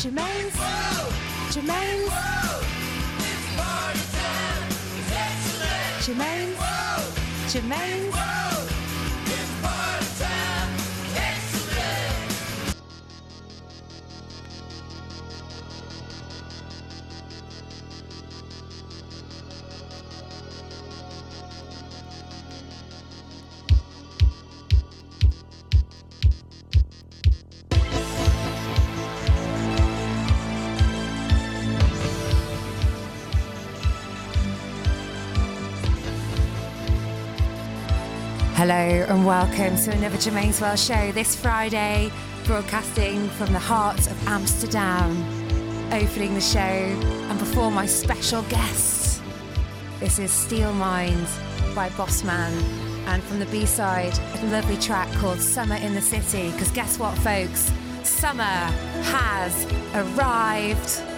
Germaine's. Germaine's. Germaine's. Germaine's. Hello and welcome to another Germaine's World show this Friday, broadcasting from the heart of Amsterdam. Opening the show and before my special guests, This is Steel Mind by Bossman, and from the B side, a lovely track called Summer in the City. Because guess what, folks? Summer has arrived.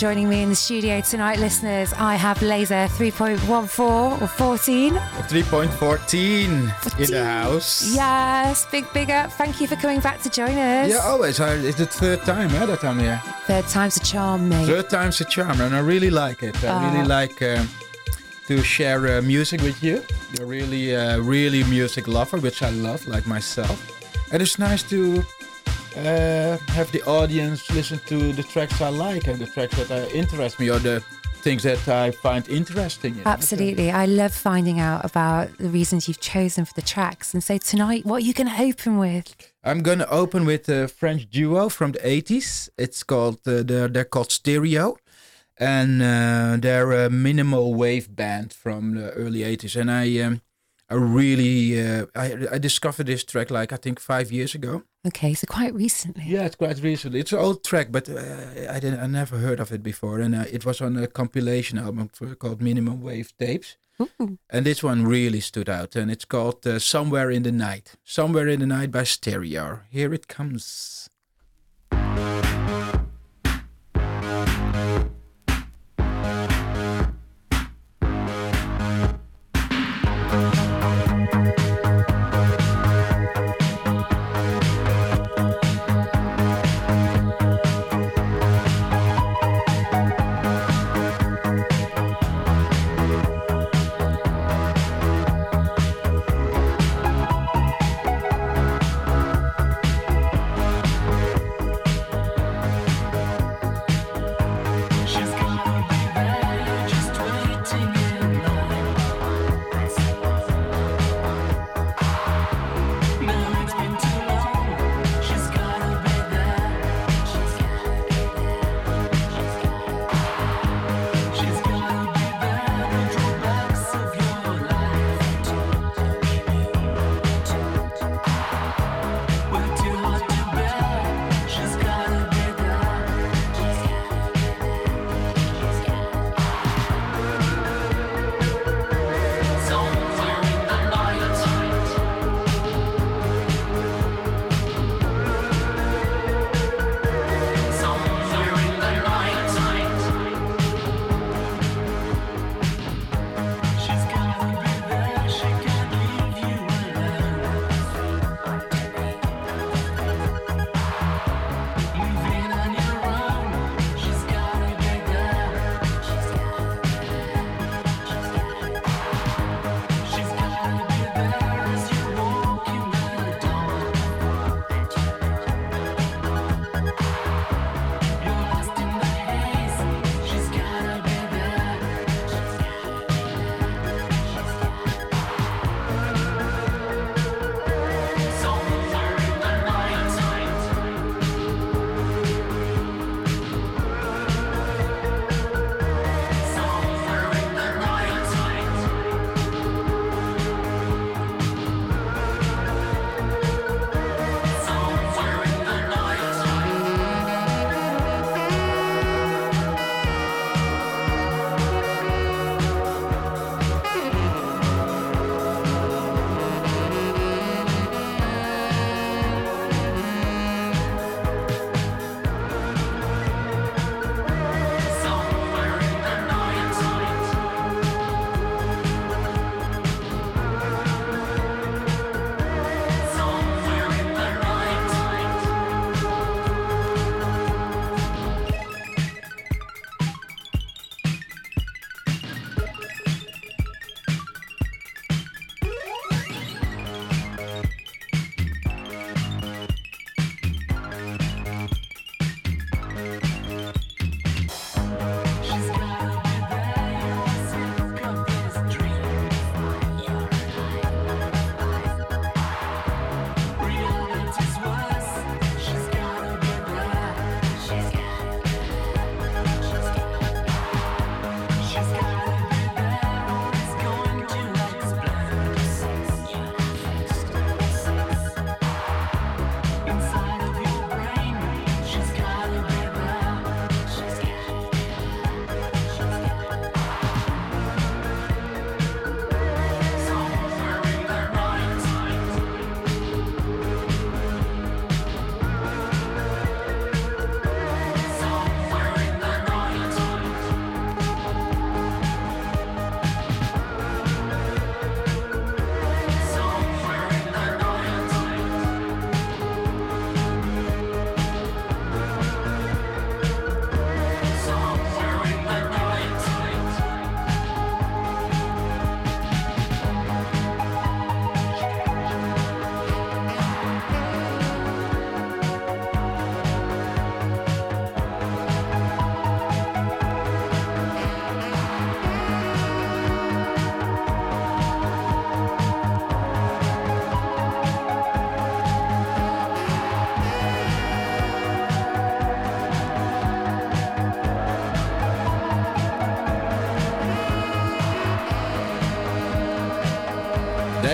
Joining me in the studio tonight, listeners, I have Laser 3.14 or 14. 3.14 in the house. Yes, big, big up. Thank you for coming back to join us. Yeah, always. It's the third time eh, that I'm here. Third time's a charm, mate. Third time's a charm, and I really like it. I really Ah. like um, to share uh, music with you. You're really, uh, really music lover, which I love, like myself. And it's nice to uh, have the audience listen to the tracks I like and the tracks that uh, interest me or the things that I find interesting. you know. Absolutely. I love finding out about the reasons you've chosen for the tracks. And so tonight, what are you going to open with? I'm gonna open with a French duo from the 80s. It's called uh, they're, they're called Stereo, and uh, they're a minimal wave band from the early 80s. And I um, I really uh, I I discovered this track like I think five years ago. Okay, so quite recently. Yeah, it's quite recently. It's an old track, but uh, I didn't I never heard of it before, and uh, it was on a compilation album for, called Minimum Wave Tapes. Ooh. And this one really stood out, and it's called uh, Somewhere in the Night. Somewhere in the Night by Stereo. Here it comes.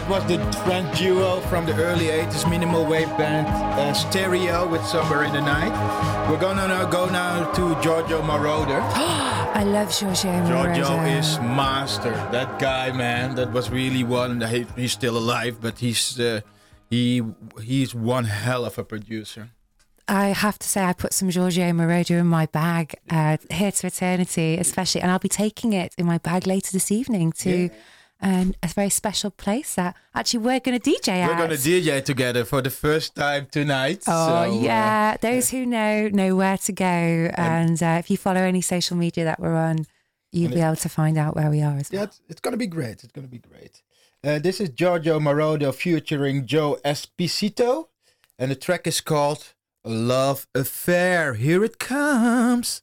That was the French duo from the early 80s minimal wave band uh, Stereo with Somewhere in the Night. We're gonna now go now to Giorgio Moroder. I love Giorgio Moroder. Giorgio is master. That guy, man, that was really one. He, he's still alive, but he's uh, he he's one hell of a producer. I have to say, I put some Giorgio Moroder in my bag uh, here to eternity, especially, and I'll be taking it in my bag later this evening to. Yeah. Um, a very special place that actually we're going to DJ at. We're gonna DJ together for the first time tonight. Oh so, uh, yeah, those who know know where to go, and uh, if you follow any social media that we're on, you'll be able to find out where we are as well. yeah, it's, it's gonna be great. It's gonna be great. Uh, this is Giorgio Moroder featuring Joe Esposito, and the track is called "Love Affair." Here it comes.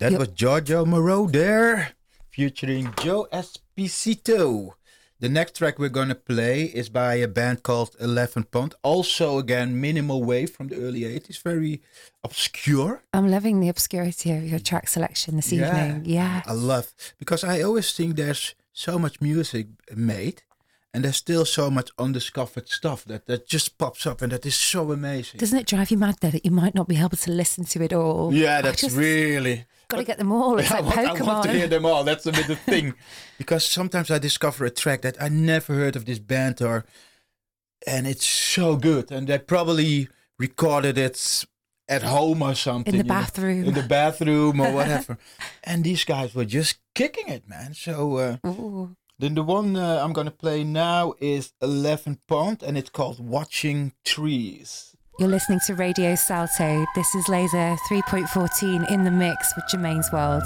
That Yep. was Giorgio Moroder featuring Joe Esposito. The next track we're gonna play is by a band called Eleven Pond. Also, again, minimal wave from the early '80s, very obscure. I'm loving the obscurity of your track selection this evening. Yeah. I love because I always think there's so much music made, and there's still so much undiscovered stuff that that just pops up, and that is so amazing. Doesn't it drive you mad though that you might not be able to listen to it all? yeah, that's just really. Got to get them all. It's I like want, I want to hear them all. That's a bit the thing, because sometimes I discover a track that I never heard of this band or, and it's so good, and they probably recorded it at home or something In the you know, bathroom. in the bathroom or whatever, and these guys were just kicking it, man. So uh, then the one uh, I'm gonna play now is Eleven Pond, and it's called Watching Trees. You're listening to Radio Salto. This is Laser 3.14 in the mix with Germaine's World.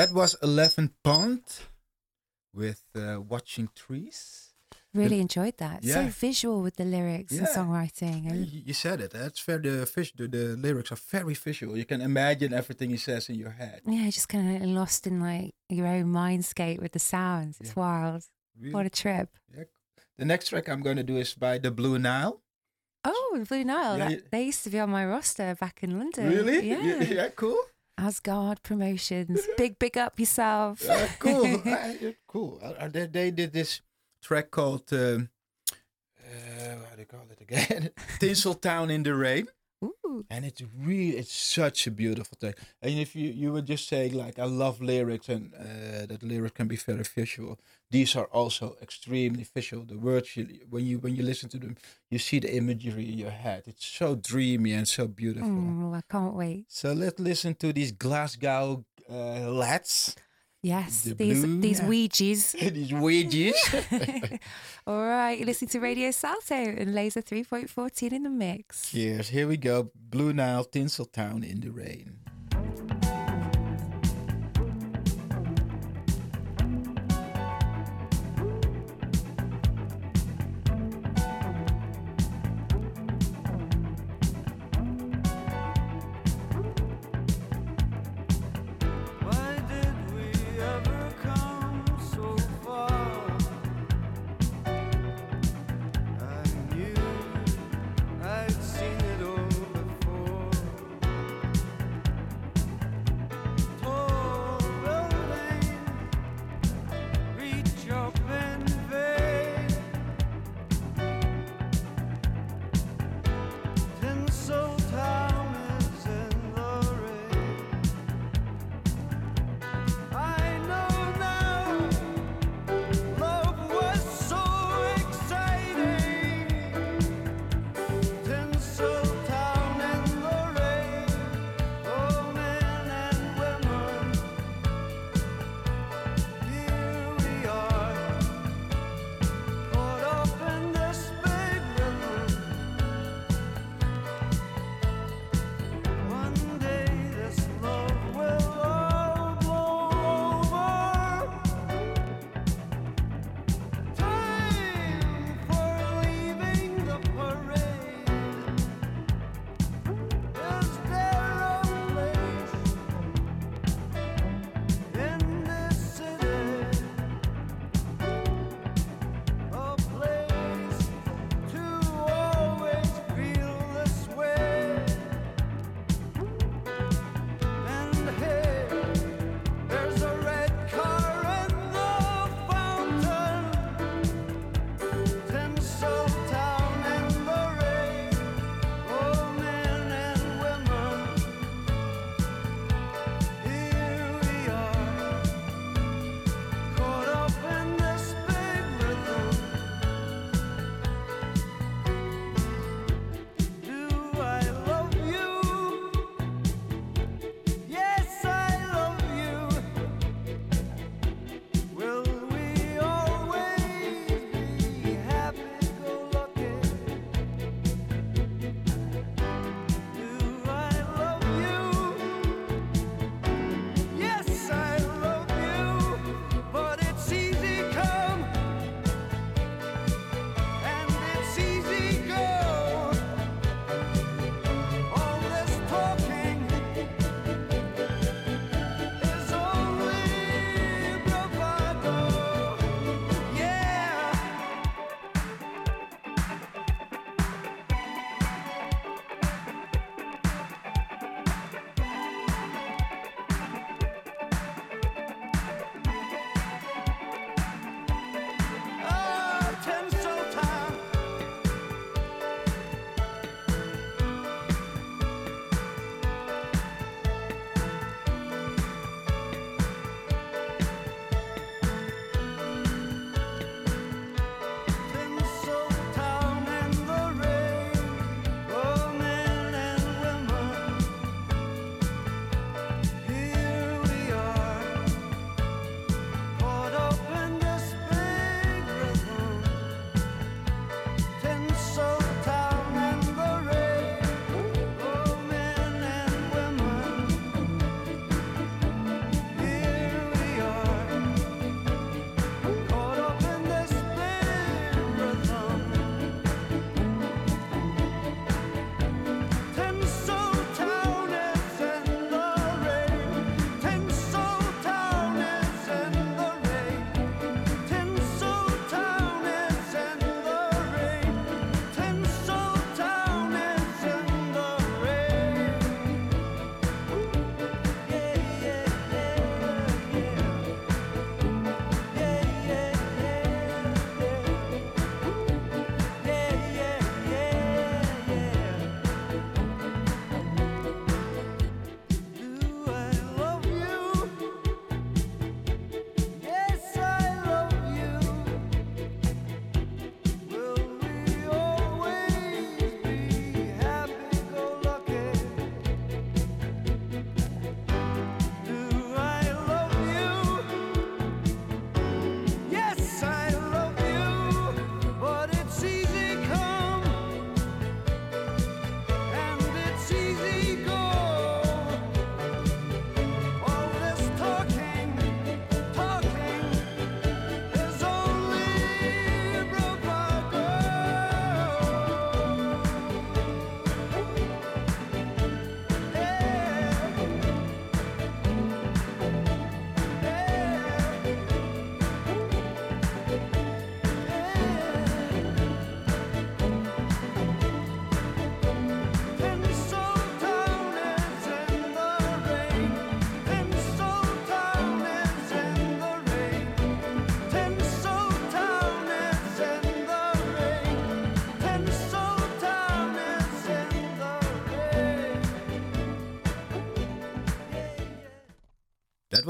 That was 11 Pond with uh, Watching Trees. Really enjoyed that. So visual with the lyrics and songwriting. And You said it. That's very the, fish, the the lyrics are very visual. You can imagine everything he says in your head. yeah, just kind of lost in like your own mindscape with the sounds. It's Yeah. wild. Really. What a trip. Yeah. The next track I'm going to do is by the Blue Nile. Oh, the Blue Nile. Yeah, that- yeah. They used to be on my roster back in London. Really? Yeah. yeah, cool. Asgard Promotions. Big, big up yourself. Uh, cool. Uh, cool. Uh, uh, they, they did this track called um, uh, how do you call it again? Tinseltown in the Rain. Ooh. and it's really it's such a beautiful thing. And if you you were just saying like i love lyrics and uh, that lyrics can be very visual. These are also extremely visual. The words you, when you when you listen to them you see the imagery in your head. It's so dreamy and so beautiful. Mm, I can't wait. so let's listen to these glasgow uh, lads Yes, The these Blue these. Ouija's. these wedges All right, you're listening to Radio Salto and Laser 3.14 in the mix. Cheers. Here we go. Blue Nile, Tinseltown in the rain.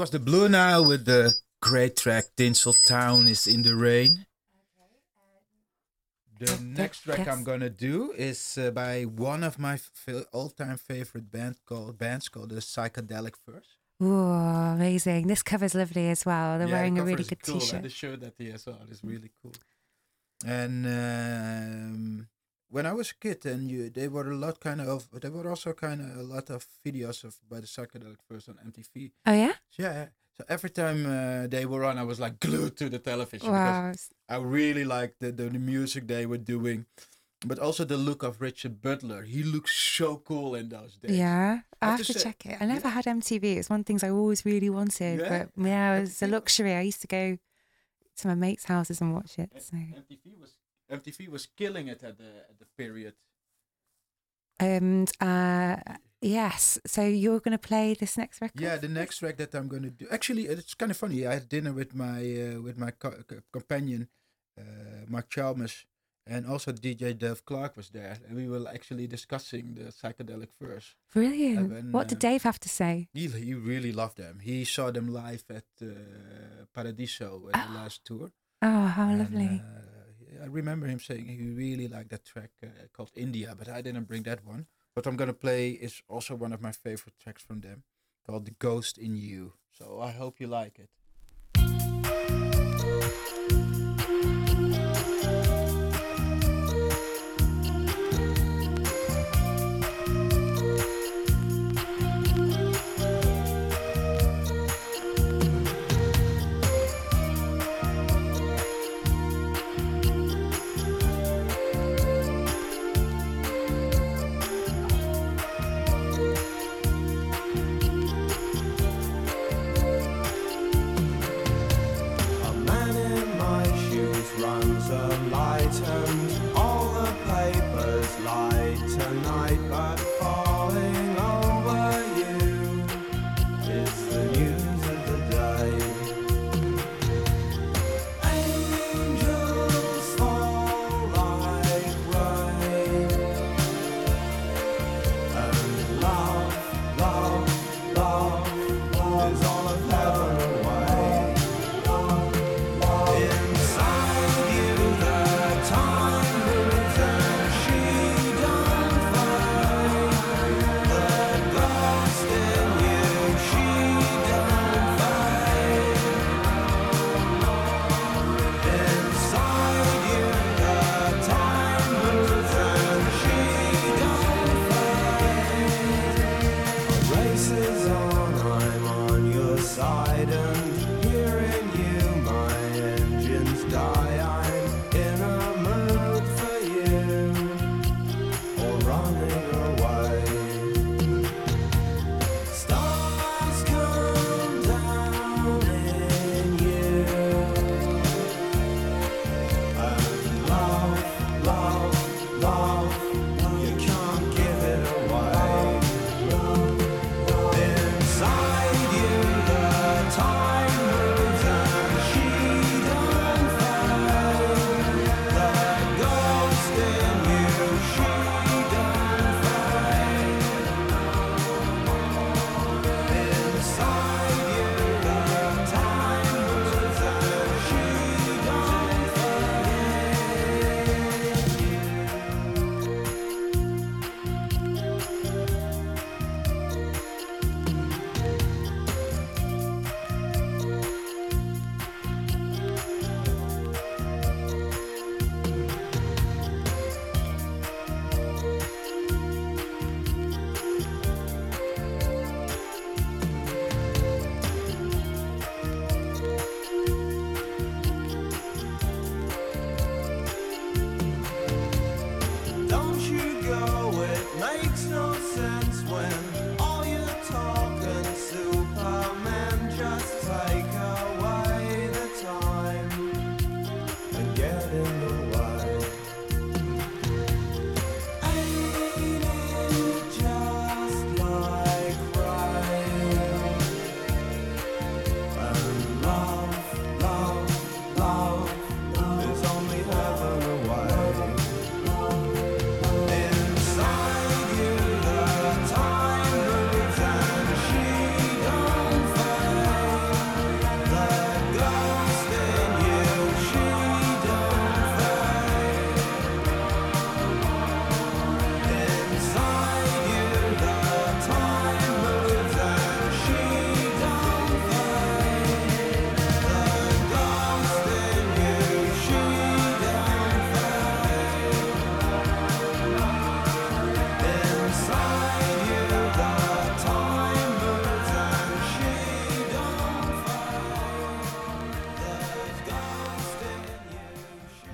Was the Blue Nile with the great track Tinsel Town is in the Rain. The next track I'm gonna do is uh, by one of my all-time favorite band called bands called the Psychedelic Furs. Ooh, amazing. This cover's lovely as well. They're Yeah, wearing the a really good cool, t-shirt. And the shirt that he has on is really cool. And um, when I was a kid, and you, they were a lot kind of, there were also kind of a lot of videos of by the Psychedelic Furs on MTV. Oh yeah? Yeah. So every time uh, they were on, I was like glued to the television because Wow. s- I really liked the, the the music they were doing, but also the look of Richard Butler. He looks so cool in those days. Yeah. I I have to say- check it. I never had MTV. It's one of the things I always really wanted. Yeah? But yeah, it was a luxury. I used to go to my mates' houses and watch it. So MTV was MTV was killing it at the at the period. and uh yes. So you're gonna play this next record? Yeah, the next track that I'm gonna do. Actually, it's kind of funny. I had dinner with my uh, with my co- co- companion, uh, Mark Chalmers, and also DJ Dave Clark was there, and we were actually discussing the Psychedelic Furs. Brilliant. been, what did uh, Dave have to say? He he really loved them. He saw them live at uh, Paradiso at the last tour. Oh, how and, lovely. I remember him saying he really liked that track uh, called India, but I didn't bring that one. What I'm gonna play is also one of my favorite tracks from them, called "The Ghost in You." So I hope you like it.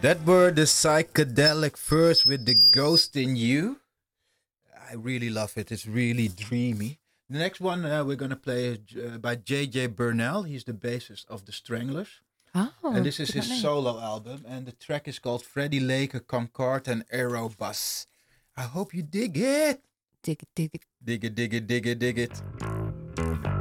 That were the Psychedelic Furs with the ghost in you. I really love it. It's really dreamy. The next one uh, we're gonna play is uh, by J.J. Burnel. He's the bassist of the Stranglers, Oh, and this is his name. solo album. And the track is called Freddie Laker, Concorde, and Airbus. I hope you dig it. Dig it, dig it. Dig it, dig it, dig it, dig it.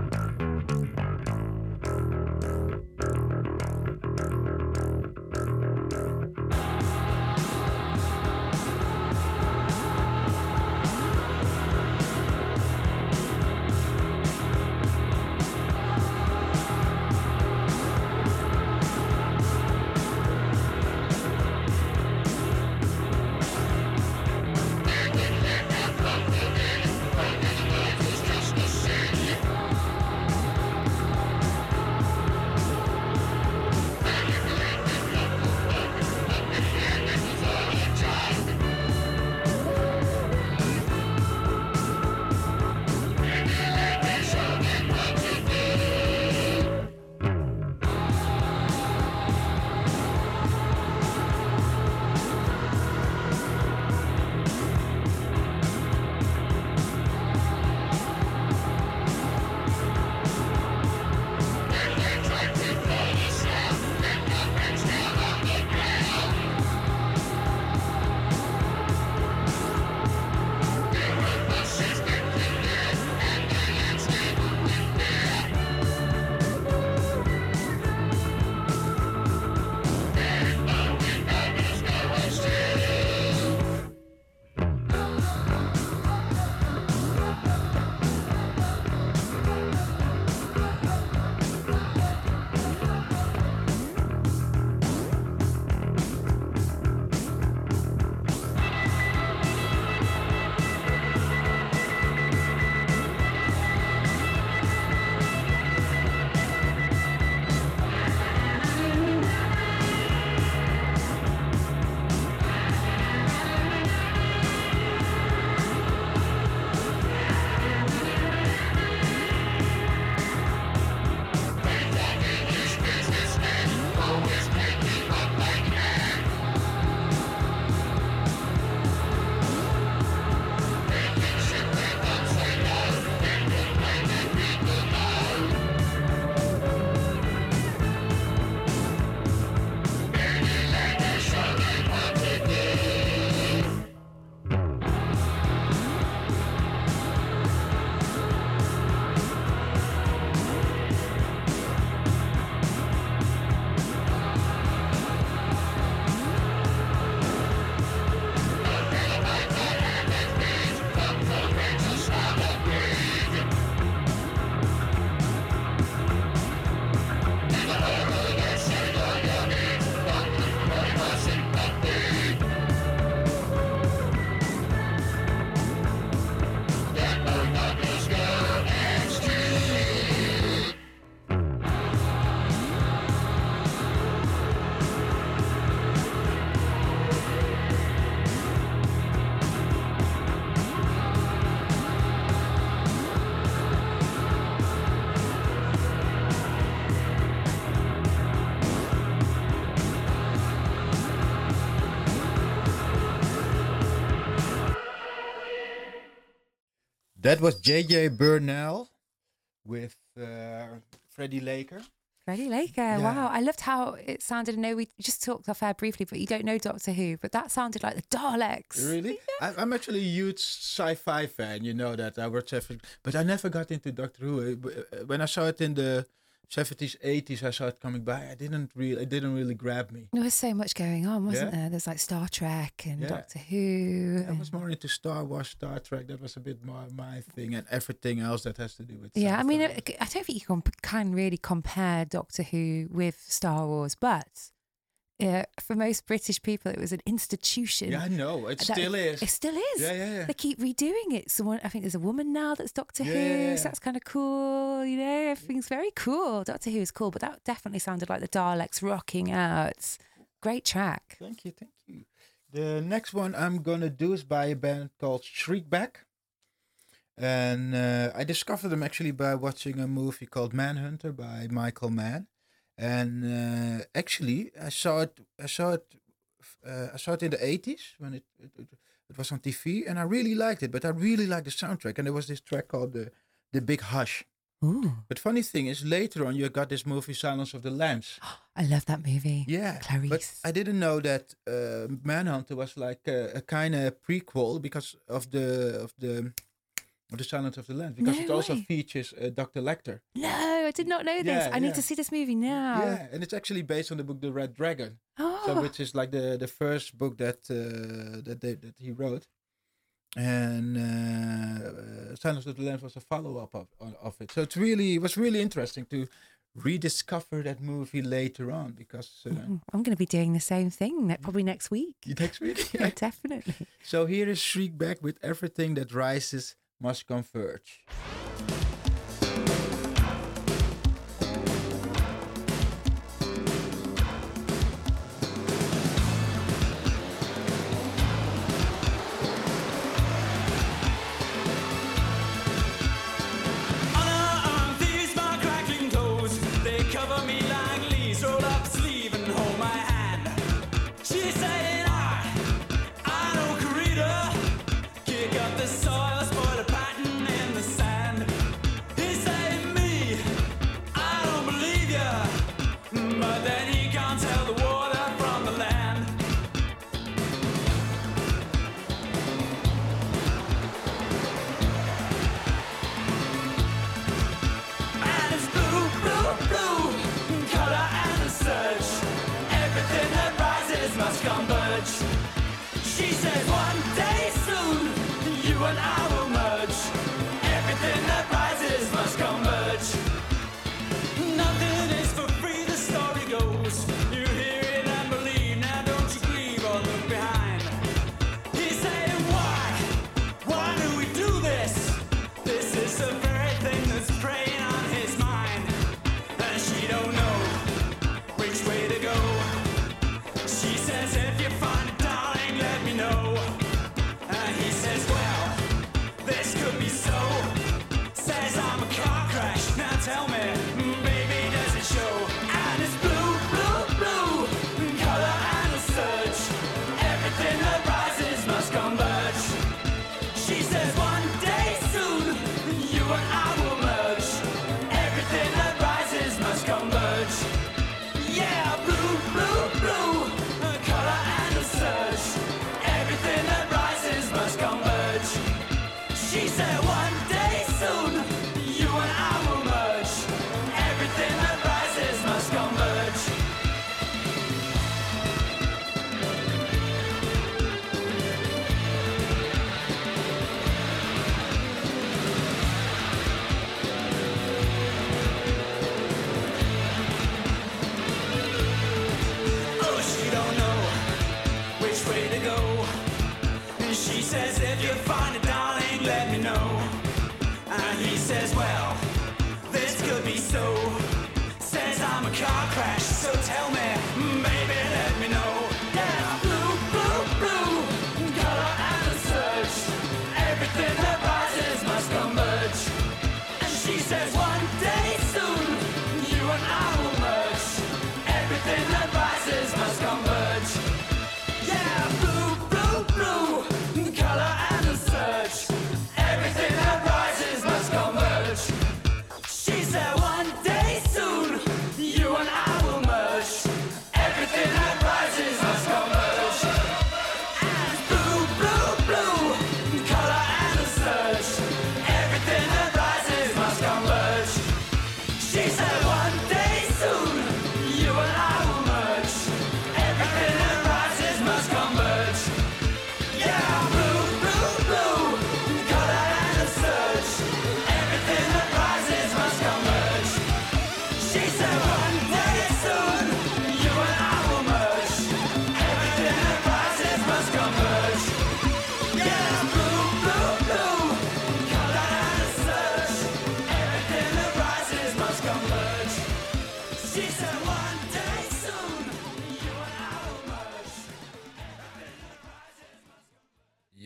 That was J.J. Burnel with uh, Freddie Laker. Freddie Laker. Wow. I loved how it sounded. I know we just talked off air briefly, but you don't know Doctor Who, but that sounded like the Daleks. Really? I, I'm actually a huge sci-fi fan. You know that I watch every, but I never got into Doctor Who. Uh, When I saw it in the 70s, 80s, I saw it coming by. I didn't really, it didn't really grab me. There was so much going on, wasn't Yeah. there? There's like Star Trek and Yeah. Doctor Who. I was more into Star Wars, Star Trek. That was a bit more my thing, and everything else that has to do with. Yeah, I mean. I I don't think you can, can really compare Doctor Who with Star Wars, but uh, for most British people, it was an institution. yeah, I know it still is. It still is. Yeah, yeah, yeah. They keep redoing it. Someone, I think there's a woman now that's Doctor Yeah, Who. yeah, yeah. So that's kind of cool. You know, everything's very cool. Doctor Who is cool, but that definitely sounded like the Daleks rocking out. Great track. Thank you, thank you. The next one I'm gonna do is by a band called Shriekback, and uh, I discovered them actually by watching a movie called Manhunter by Michael Mann, and uh, actually, I saw it. I saw it. Uh, I saw it in the eighties when it, it, it it was on TV, and I really liked it. But I really liked the soundtrack, and there was this track called the the Big Hush. Ooh. But funny thing is, later on, you got this movie Silence of the Lambs. I love that movie. Yeah, Clarice. But I didn't know that uh, Manhunter was like a, a kind of prequel because of the of the of The Silence of the Land because no it also features uh, Dr. Lecter. No, I did not know this. Yeah, I yeah. need to see this movie now. Yeah, and it's actually based on the book The Red Dragon, oh. so, which is like the, the first book that uh, that they, that he wrote. And uh, uh Silence of the Land was a follow up of, of it. So it's really it was really interesting to rediscover that movie later on because uh, I'm going to be doing the same thing probably next week. Next week, yeah, definitely. So here is Shriekback with everything that rises Most Comfort.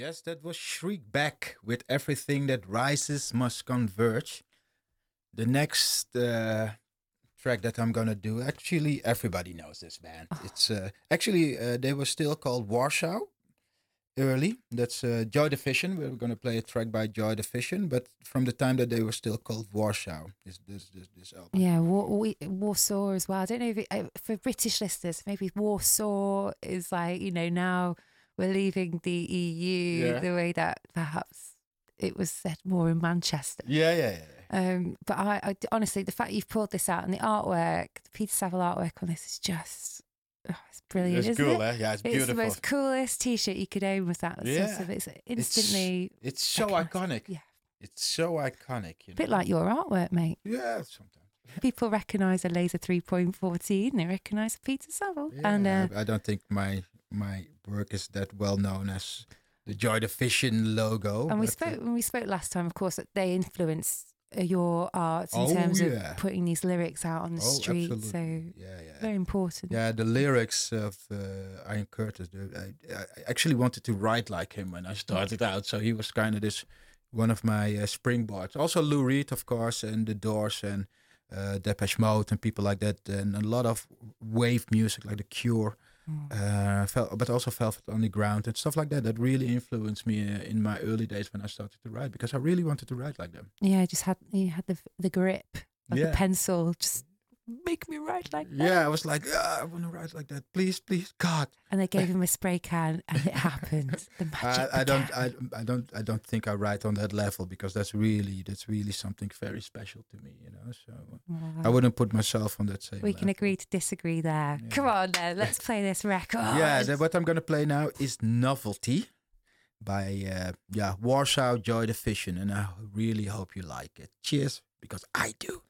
Yes, that was Shriekback with Everything That Rises Must Converge. The next uh, track that I'm gonna do, actually, everybody knows this band. Oh. It's uh, actually, uh, they were still called Warsaw early. That's uh, Joy Division. We're gonna play a track by Joy Division, but from the time that they were still called Warsaw, this, this, this, this album. Yeah, War, we, Warsaw as well. I don't know if it, uh, for British listeners, maybe Warsaw is like, you know, now we're leaving the EU Yeah. the way that perhaps it was said more in Manchester. Yeah, yeah, yeah. Um, but I, I honestly, the fact you've pulled this out and the artwork, the Peter Saville artwork on this is just oh, it's brilliant. It's isn't cool, it? eh? Yeah, it's It's beautiful. It's the most coolest T-shirt you could own with that. Sort Yeah. of, it's instantly It's so recognised. iconic. Yeah, It's so iconic. You a bit like your artwork, mate. yeah, sometimes. People recognise a laser three point fourteen. They recognise a Peter Saville, Yeah, and uh, I don't think my my work is that well known as the Joy Division logo. and we uh, spoke when we spoke last time. Of course, that they influenced uh, your art in Oh, terms yeah. of putting these lyrics out on the oh, street. absolutely. So yeah, yeah. very important. Yeah, the lyrics of uh, Ian Curtis. I, I actually wanted to write like him when I started out, so he was kind of this one of my uh, springboards. Also Lou Reed, of course, and the Doors and uh, Depeche Mode and people like that, and a lot of wave music like The Cure, uh, Vel- but also Velvet Underground and stuff like that. That really influenced me uh, in my early days when I started to write because I really wanted to write like them. Yeah, I just had you had the the grip of Yeah. the pencil. Just make me write like that. Yeah, I was like, ah, I want to write like that. Please, please, God. And they gave him a spray can, and it happened. The magic. I, I don't. I, I don't I don't think I write on that level because that's really that's really something very special to me, you know. So I wouldn't put myself on that same. we can level. agree to disagree there. Come on, then. Let's play this record. Yeah, the, what I'm gonna play now is Novelty by uh, yeah Warsaw Joy Division, and I really hope you like it. Cheers, because I do.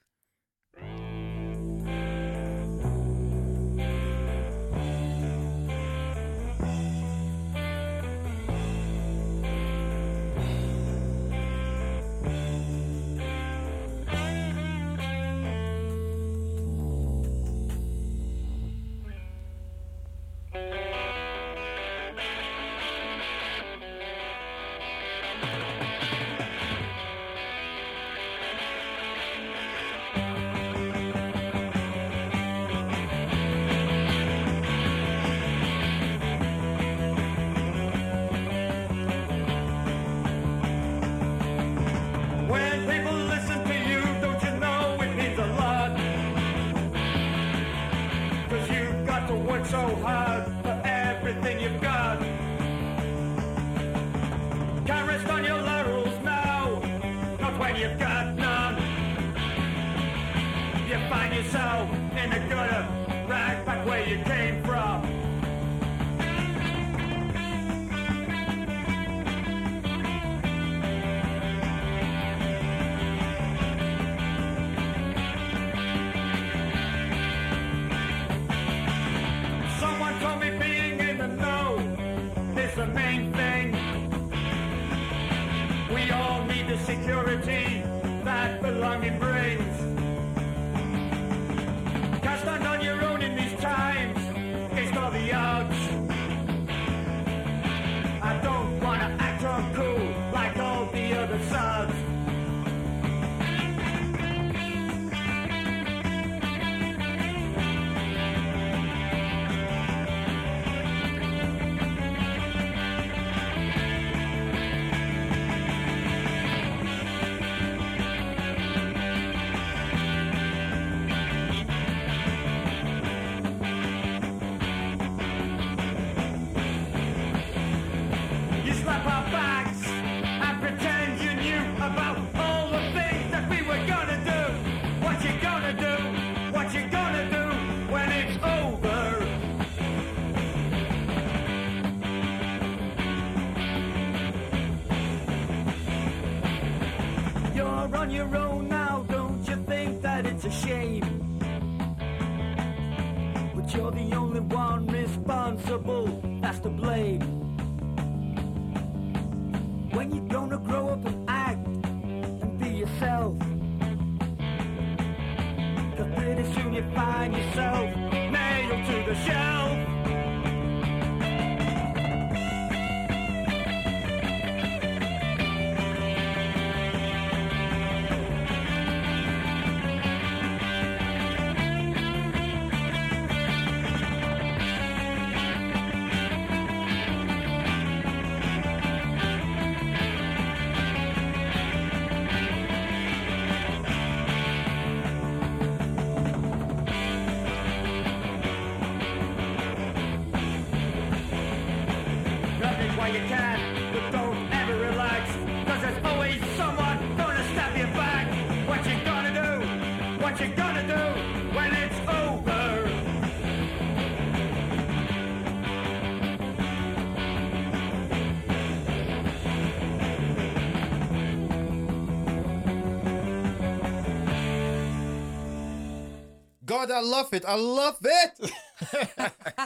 I love it. I love it.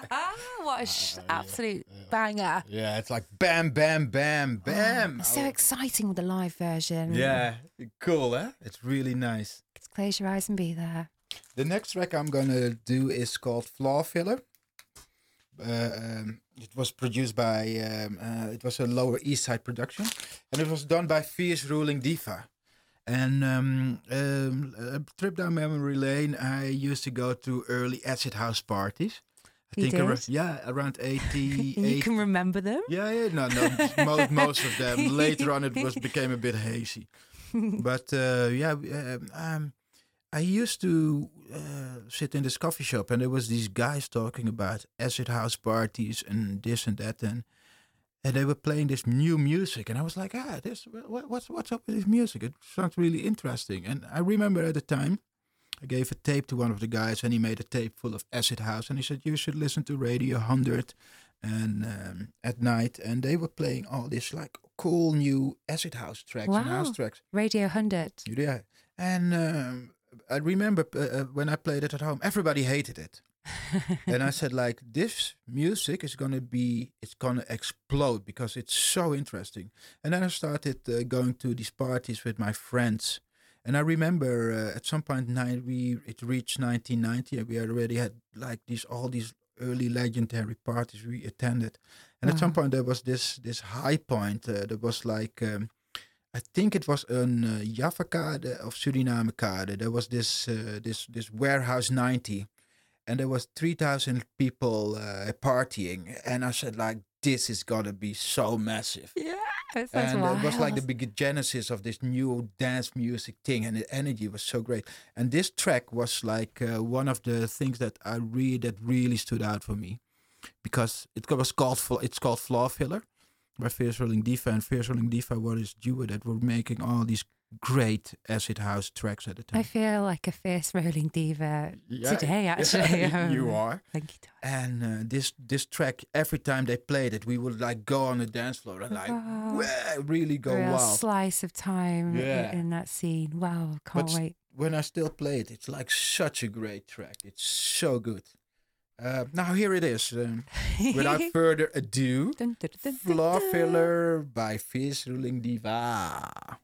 Ah, what a sh- absolute banger. yeah, it's like bam, bam, bam, bam. It's so exciting with the live version. yeah, cool, eh? It's really nice. Just close your eyes and be there. The next track I'm gonna do is called Floor Filler. Uh, um, it was produced by, um, uh, it was a Lower East Side production, and it was done by Fierce Ruling Diva. And um, um, a trip down memory lane, I used to go to early acid house parties. I You ar- did? yeah, around 80, And you 80 can remember them? yeah, yeah, no, no, most, most of them. Later on, it was became a bit hazy. But uh, yeah, um, um, I used to uh, sit in this coffee shop, and there was these guys talking about acid house parties and this and that, and and they were playing this new music, and I was like, ah, this what, what's what's up with this music? It sounds really interesting. And I remember at the time. I gave a tape to one of the guys, and he made a tape full of acid house. And he said, "You should listen to Radio 100 and um, at night, and they were playing all this like cool new acid house tracks and house Wow. tracks. Radio 100. Yeah, and um, I remember uh, uh, when I played it at home, everybody hated it, and I said like, this music is gonna be, it's gonna explode because it's so interesting. And then I started uh, going to these parties with my friends. And I remember uh, at some point nine, we it reached 1990 and we already had like these all these early legendary parties we attended. And at some point there was this this high point. Uh, there was like um, I think it was een uh, Java kade of Suriname kade. There was this uh, this this warehouse 90 and there was 3000 people uh, partying and I said like this is to be so massive. Yeah, and wild. it was like the big genesis of this new dance music thing and the energy was so great and this track was like uh, one of the things that i read that really stood out for me because it was called it's called Floor Filler by Fierce Ruling Diva and Fierce Ruling Diva were this duo that were making all these great acid house tracks at the time I feel like a Fierce Ruling Diva Yeah, today, actually. Um, you are Thank you, Thomas. and uh, this this track every time they played it we would like go on the dance floor and like Wow. "Wah," really go Real wild slice of time Yeah. in that scene. Wow, can't But wait. when I still play it, it's like such a great track. It's so good. Uh, now here it is. Um, without further ado, Dun, dun, dun, dun. Filler by Fierce Ruling Diva.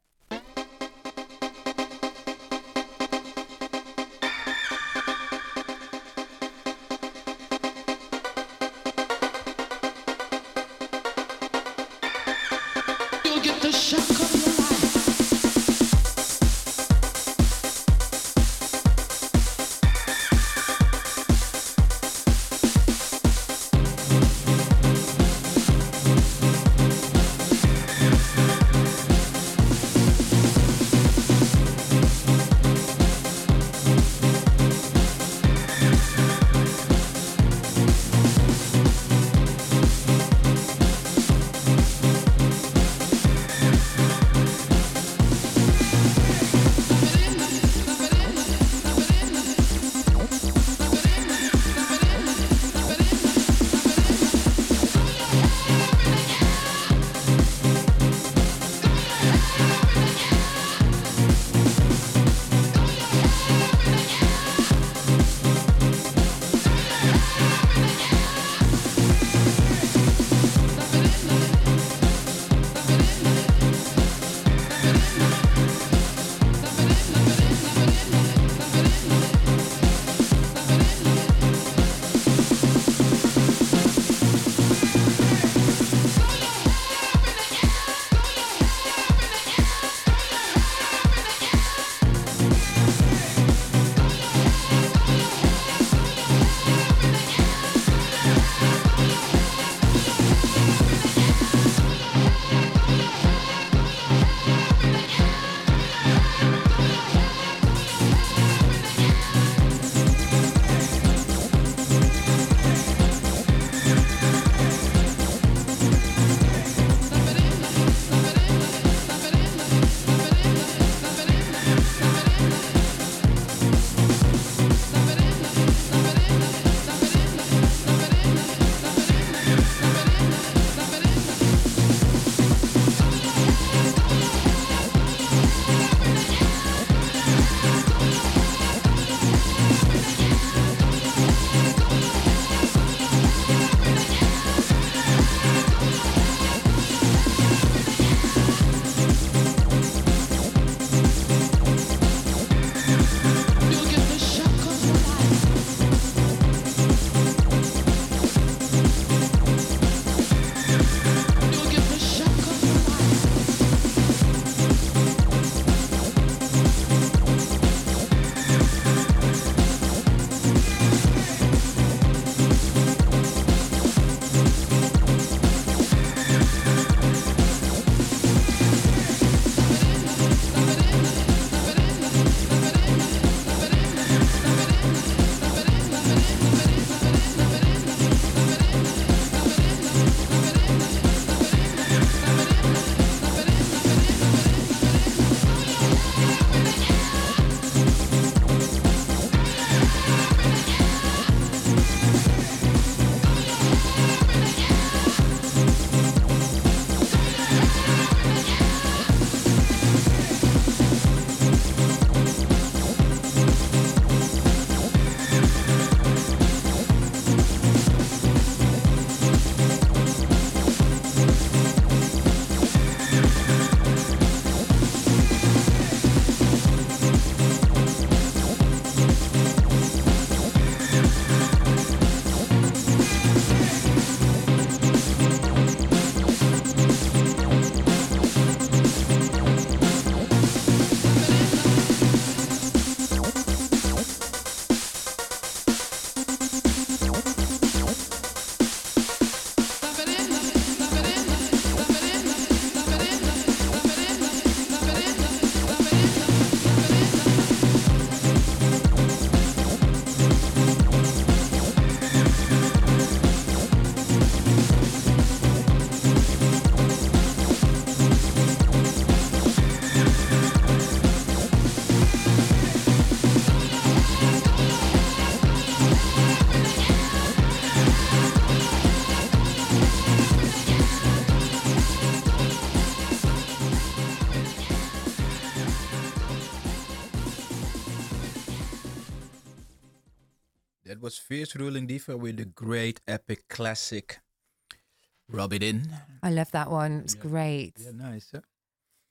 Was Ruling Diva with the great epic classic Rub It In. I love that one. It's Yeah. great. Yeah, nice. Huh?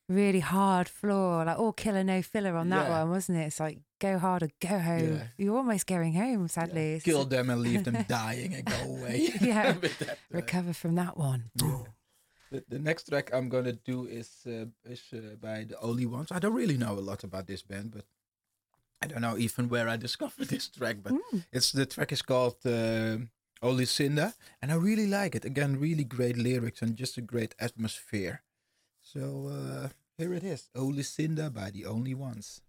Really hard floor, like all killer, no filler on that Yeah. one, wasn't it? It's like go hard or go home. Yeah. You're almost going home, sadly. Kill them and leave them dying and go away. Yeah. That, uh, Recover from that one. the, the next track I'm gonna do is uh, is uh, by the Only Ones. I don't really know a lot about this band, but I don't know even where I discovered this track. But it's the track is called uh, Only Cinda, and I really like it. Again, really great lyrics and just a great atmosphere. So uh, here it is, Only Cinda by the Only Ones.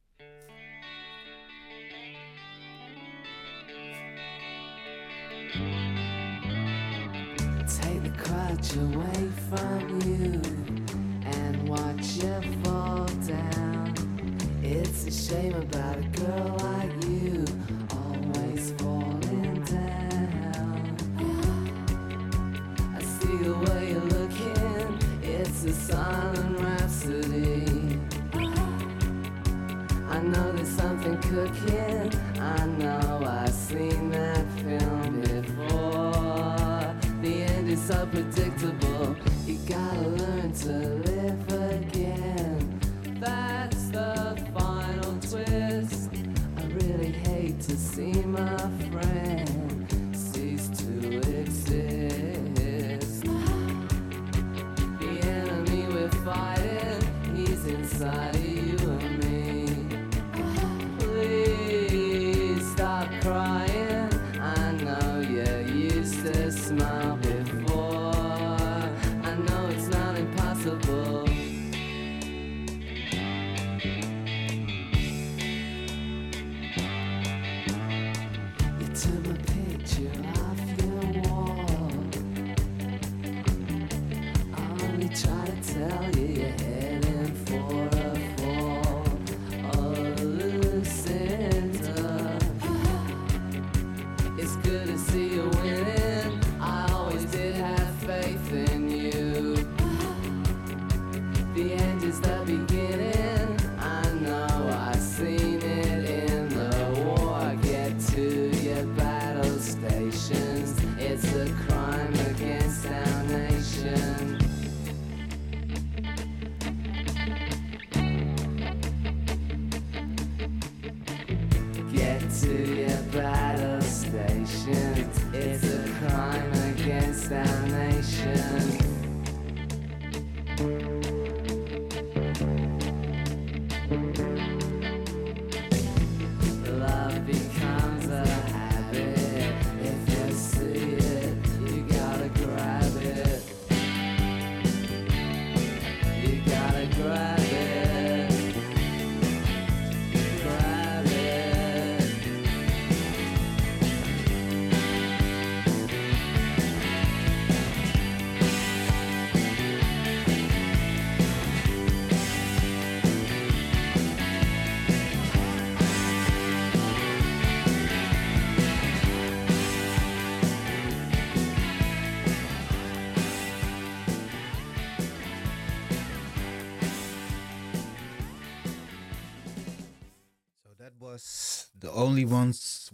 Take the crutch away from you and watch you fall down. It's a shame about a girl like you, always falling down. I see the way you're looking, it's a silent rhapsody. I know there's something cooking. I know I've seen that film before. The end is so predictable. You gotta learn to live again. That's to see my friend cease to exist.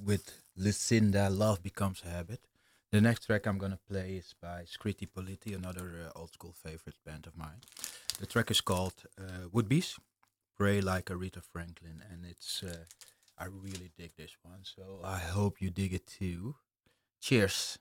With Lucinda. Love becomes a habit. The next track I'm gonna play is by Scritti Politti, another uh, old school favorite band of mine. The track is called uh, Wood Beez. Pray like Aretha Franklin, and it's uh, I really dig this one. So I hope you dig it too. Cheers.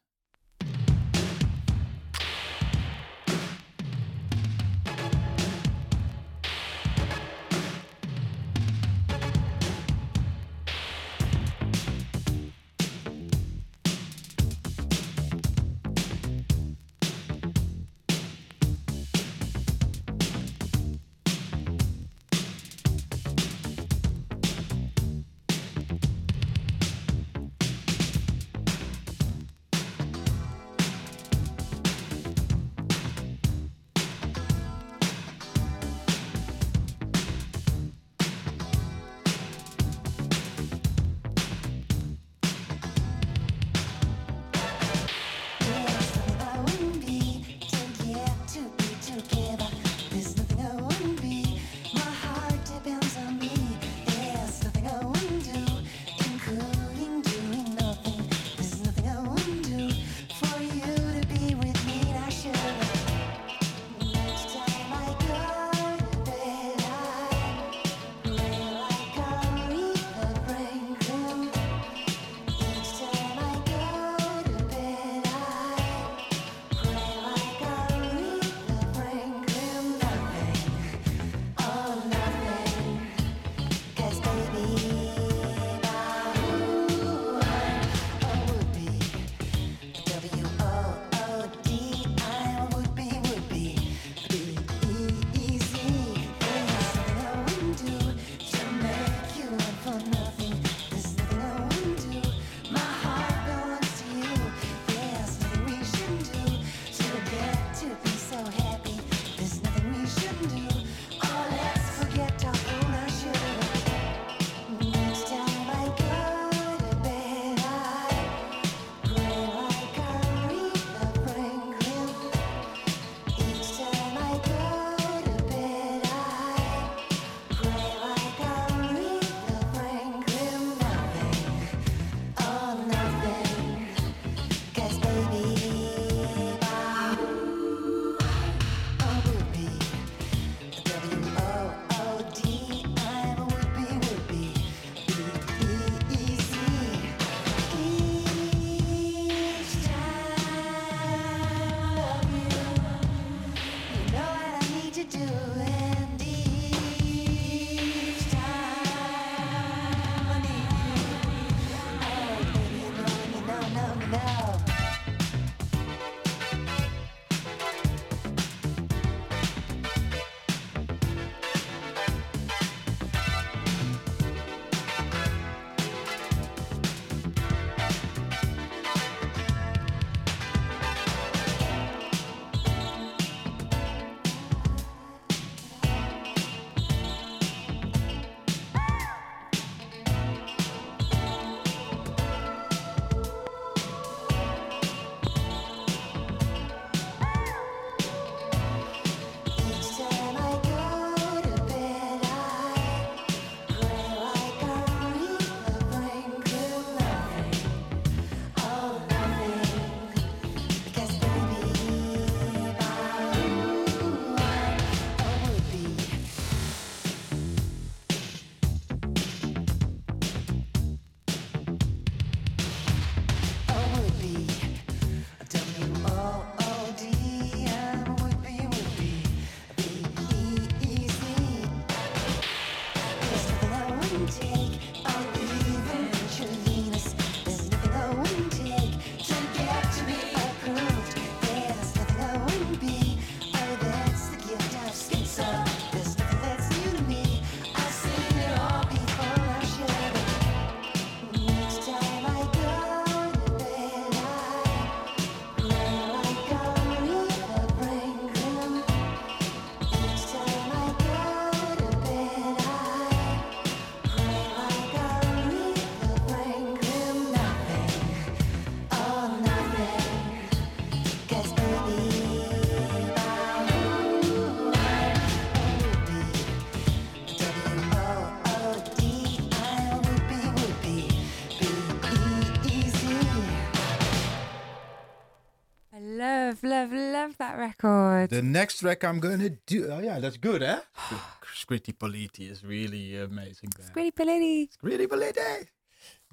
The next track I'm gonna do. Oh yeah, that's good, eh? Scritti Politti is really amazing. band. Squiddy Pility. Scritti Politti.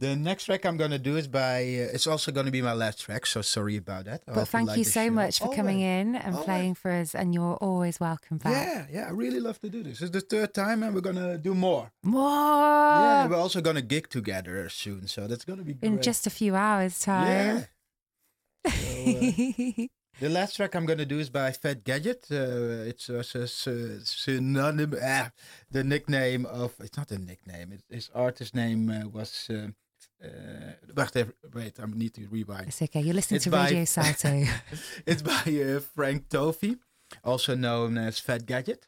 The next track I'm gonna do is by. Uh, it's also gonna be my last track, so sorry about that. I But thank like you so show. much for coming in and Always. playing for us, and you're always welcome back. Yeah, yeah, I really love to do this. It's the third time, and we're gonna do more. More yeah, we're also gonna gig together soon, so that's gonna be great. in just a few hours' time. yeah. So, uh, The last track I'm gonna do is by Fad Gadget. Uh, it's a synonym. Ah, the nickname of it's not a nickname. It, his artist name uh, was. Uh, uh, wacht even, wait, I need to rewind. it's okay. You're listening It's to by- Radio Salto. it's by uh, Frank Tovey, also known as Fad Gadget.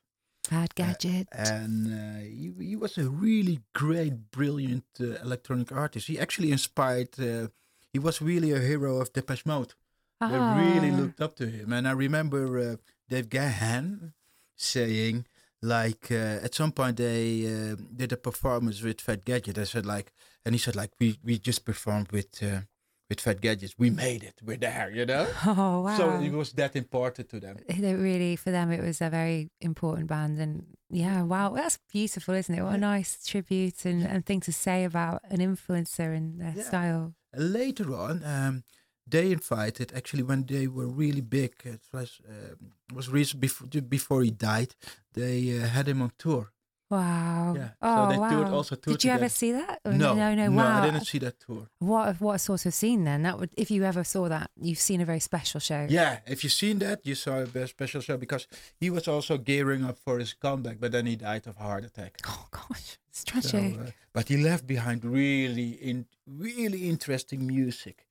Bad gadget. and uh, he, he was a really great, brilliant uh, electronic artist. He actually inspired. Uh, he was really a hero of Depeche Mode. They really Ah. looked up to him, and I remember uh, Dave Gahan saying, like, uh, at some point they uh, did a performance with Fad Gadget. I said, like, and he said, like, we we just performed with. Uh, with Fad Gadgets, we made it. We're there, you know. Oh wow! So it was that important to them. they really for them it was a very important band and yeah wow that's beautiful isn't it what a nice tribute and, and thing to say about an influencer and their Yeah. style later on, um, they invited actually when they were really big. It was um was recent before before he died. They uh, had him on tour. wow Yeah. oh so they wow toured also toured did you ever see that No, no no wow I didn't see that tour. what what sort of scene then that would if you ever saw that you've seen a very special show Yeah, if you've seen that, you saw a very special show because he was also gearing up for his comeback, but then he died of a heart attack. oh gosh it's So, tragic uh, but he left behind really in really interesting music.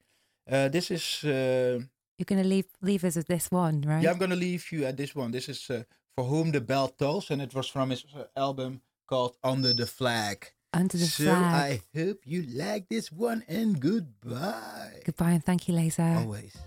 Uh, this is uh, you're gonna leave leave us with this one right Yeah, I'm gonna leave you at this one. This is uh, For Whom the Bell Tolls, and it was from his uh, album called Under the Flag. under the so flag I hope you like this one, and goodbye. goodbye and thank you laser Always.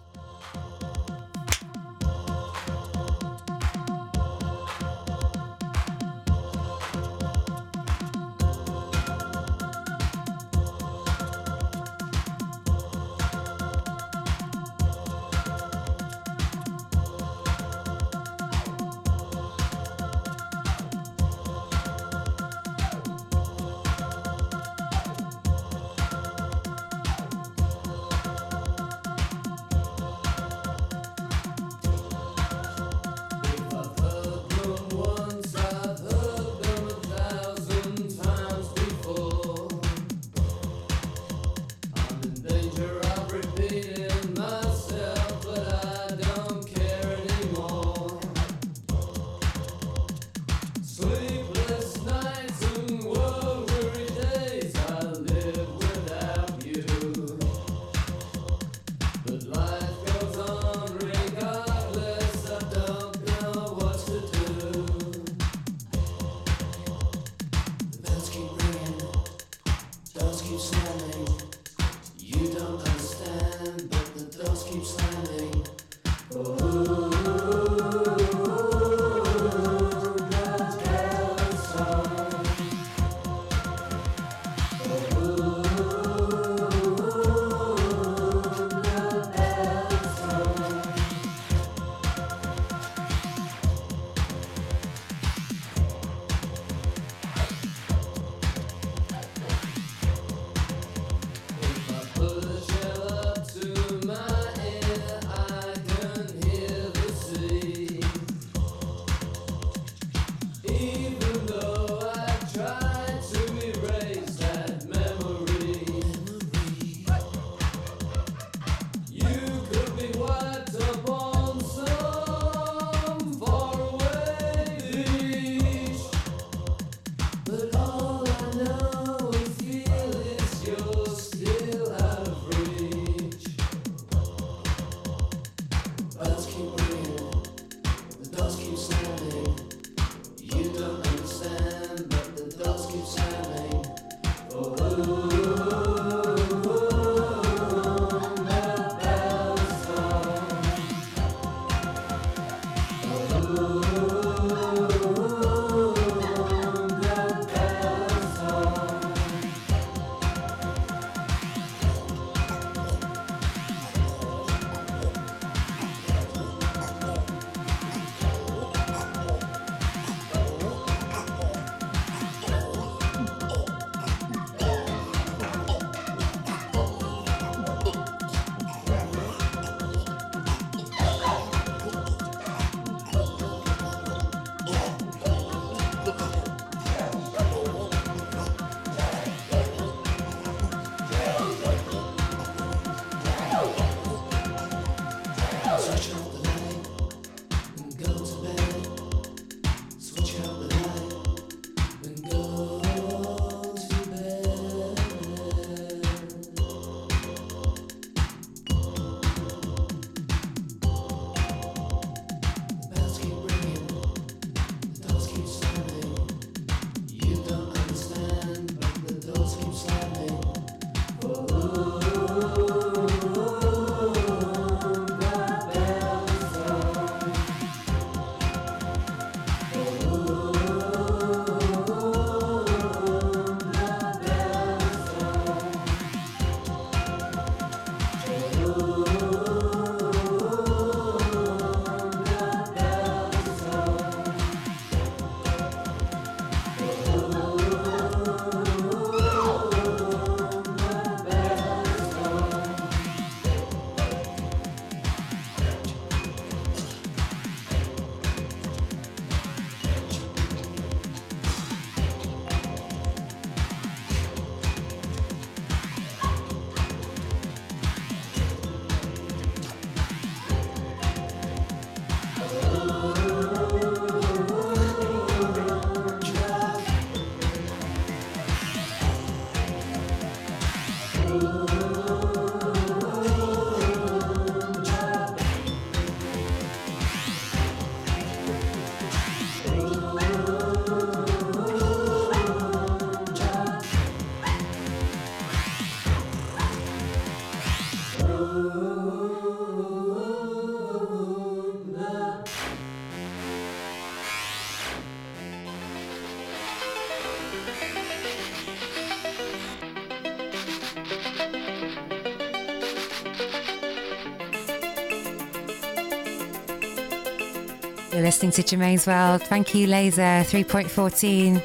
Listening to Germaine's World. Thank you, Laser 3.14.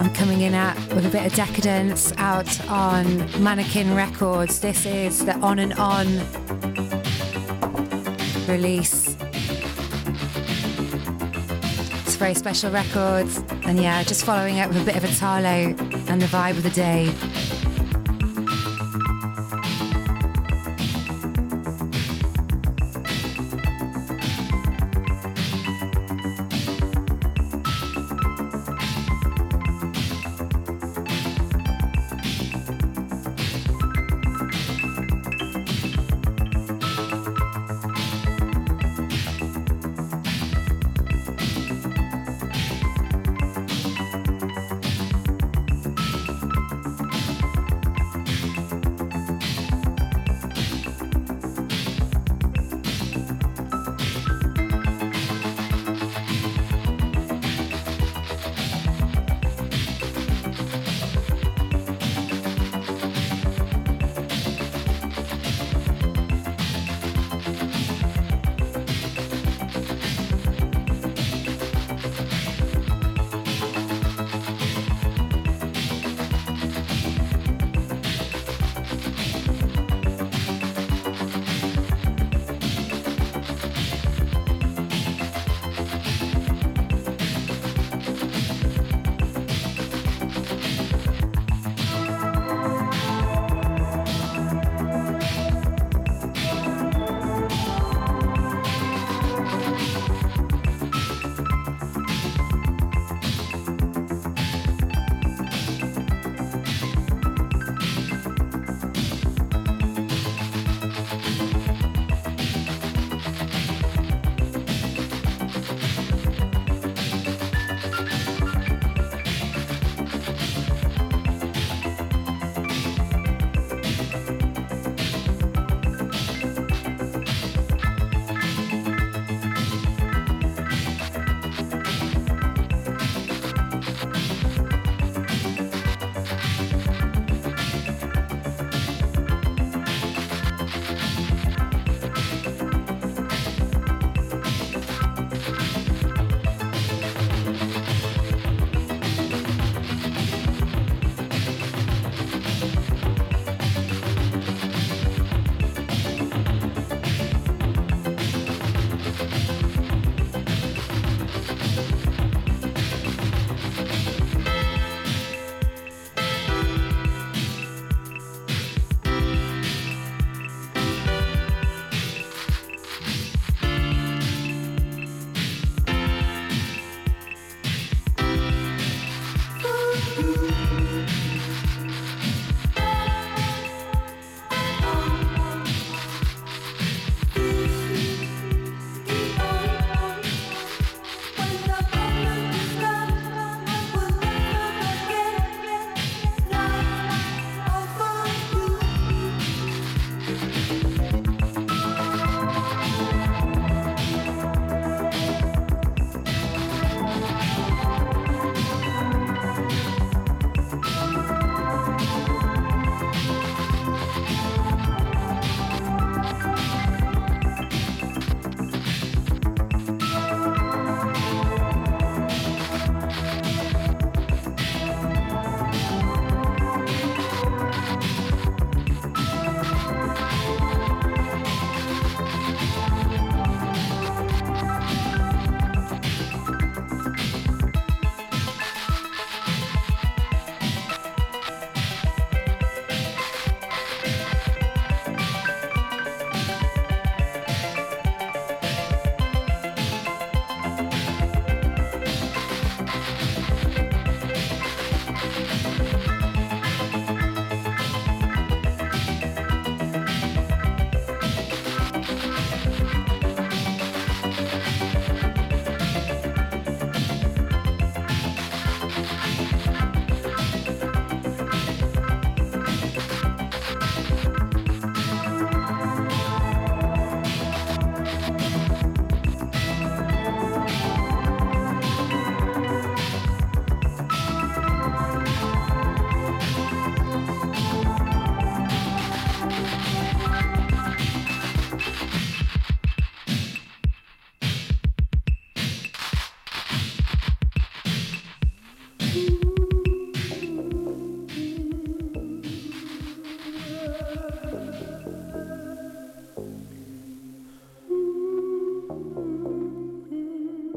I'm coming in at with a bit of decadence out on Mannequin Records. This is the On and On release. It's very special record, and yeah, just following up with a bit of a Italo and the vibe of the day.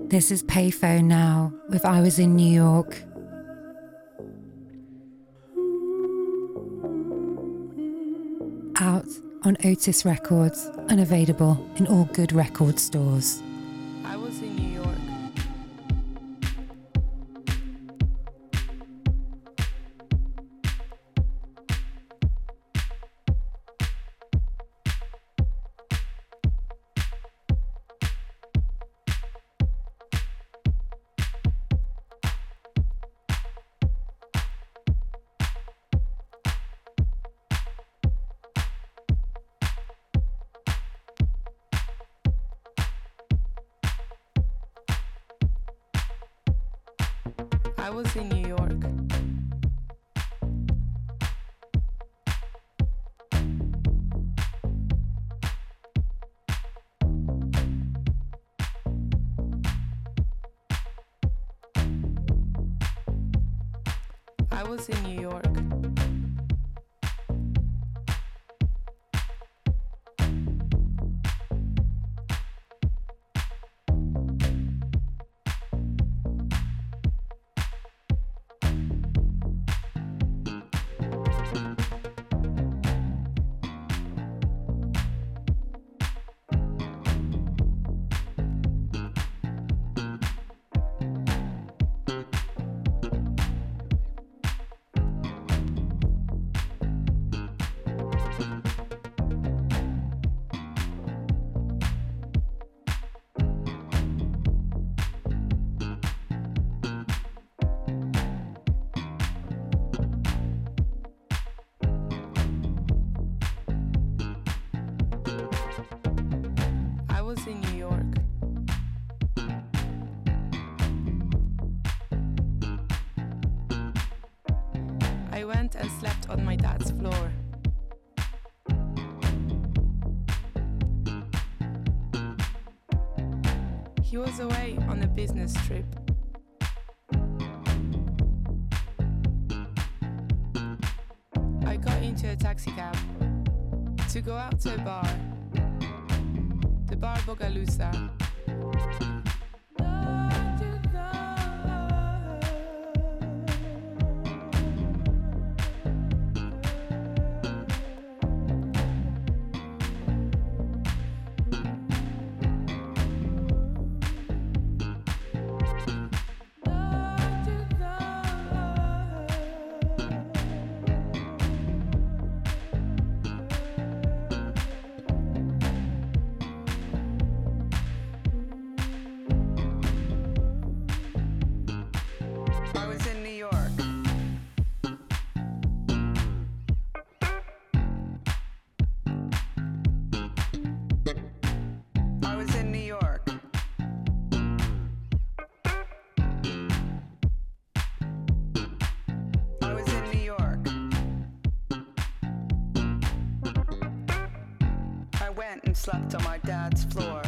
This is Payphone Now with I Was in New York. Out on Otis Records and available in all good record stores. I was in New York. strip slept on my dad's floor.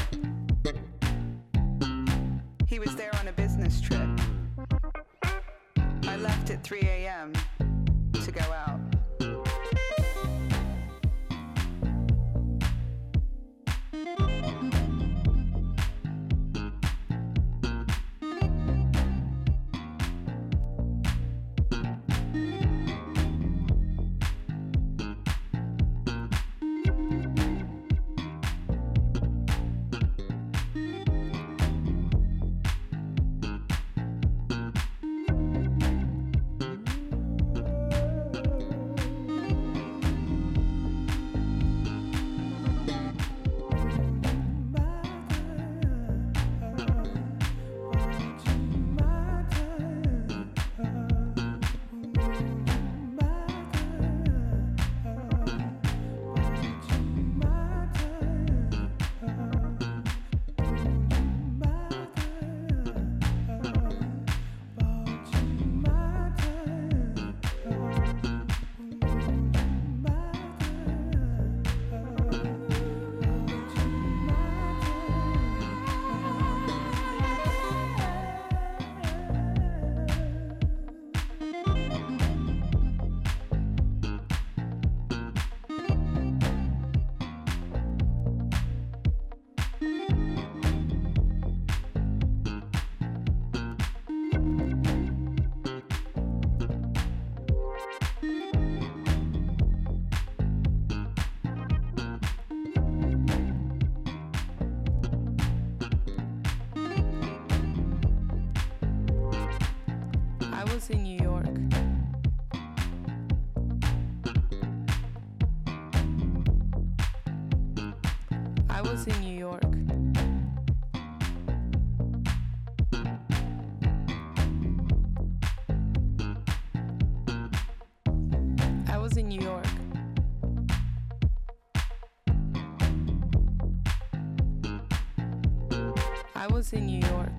In New York.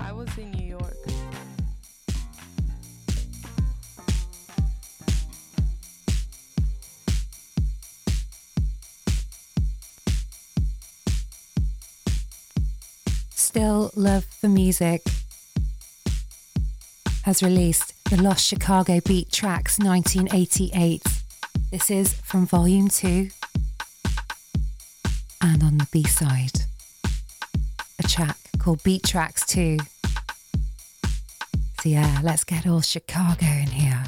I was in New York. Still Love the Music has released the Lost Chicago Beat Tracks 1988. This is from Volume 2 and on the B side, a track called Beat Tracks 2. So, yeah, let's get all Chicago in here.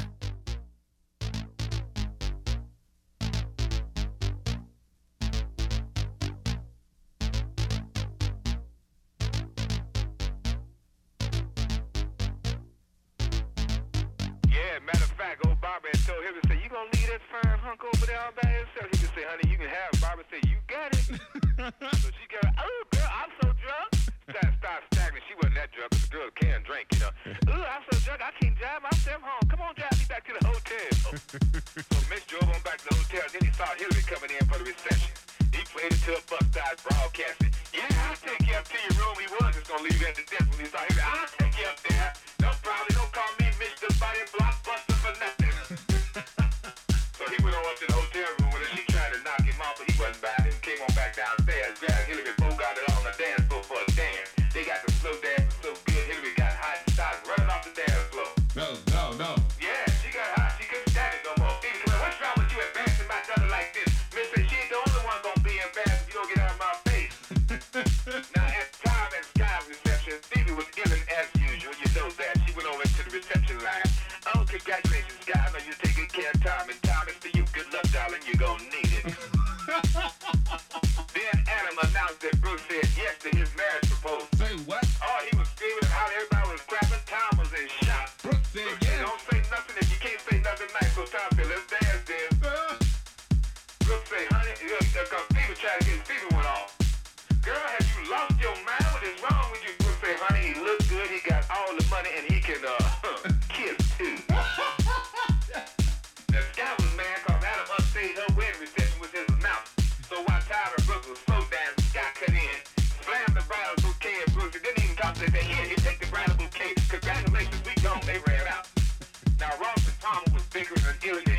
secret and.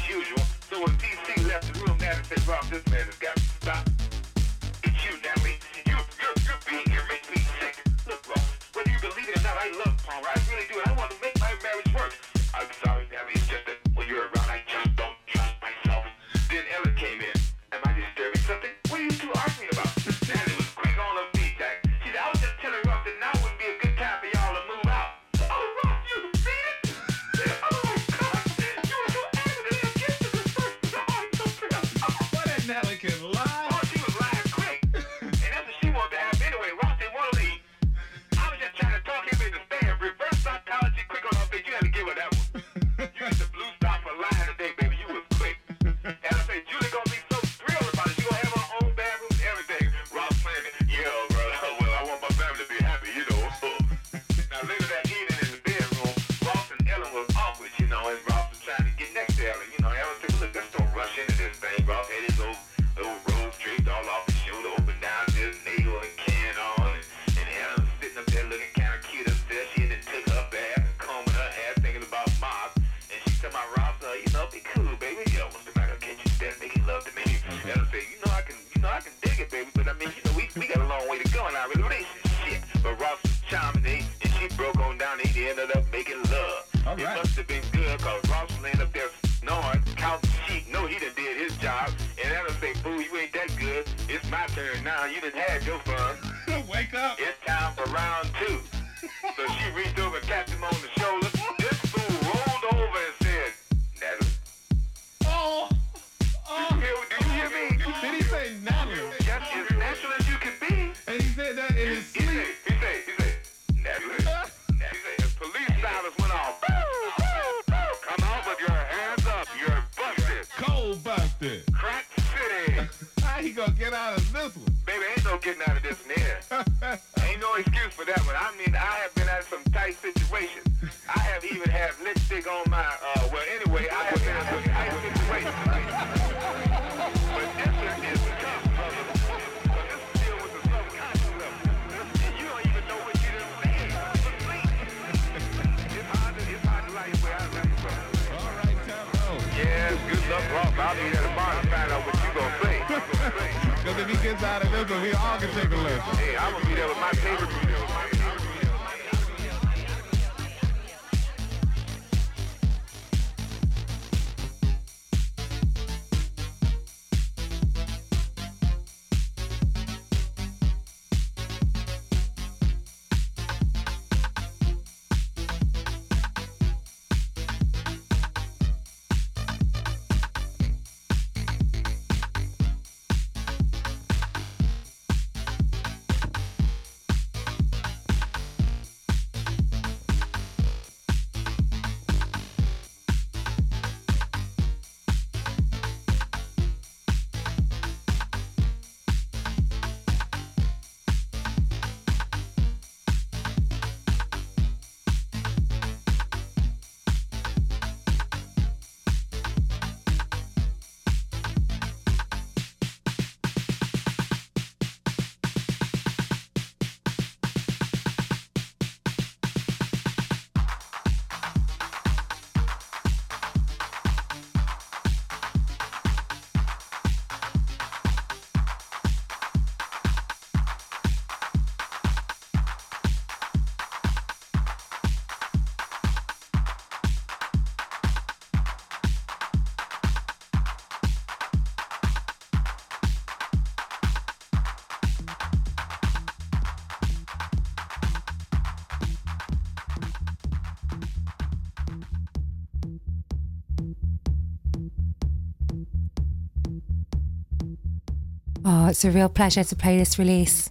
Oh, it's a real pleasure to play this release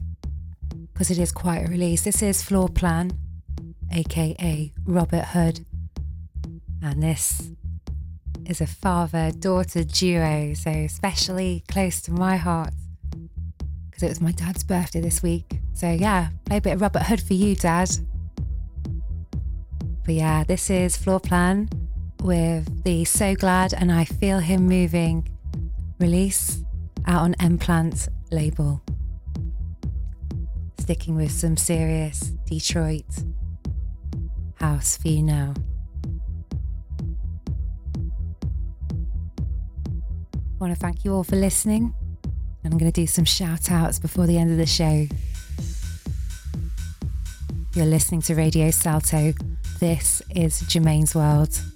because it is quite a release. This is Floor Plan, aka Robert Hood, and this is a father daughter duo, so especially close to my heart because it was my dad's birthday this week. So, yeah, play a bit of Robert Hood for you, Dad. But yeah, this is Floor Plan with the So Glad and I Feel Him Moving release out on M-Plant label. Sticking with some serious Detroit house for you now. I want to thank you all for listening, I'm going to do some shout outs before the end of the show. You're listening to Radio Salto. This is Germaine's World.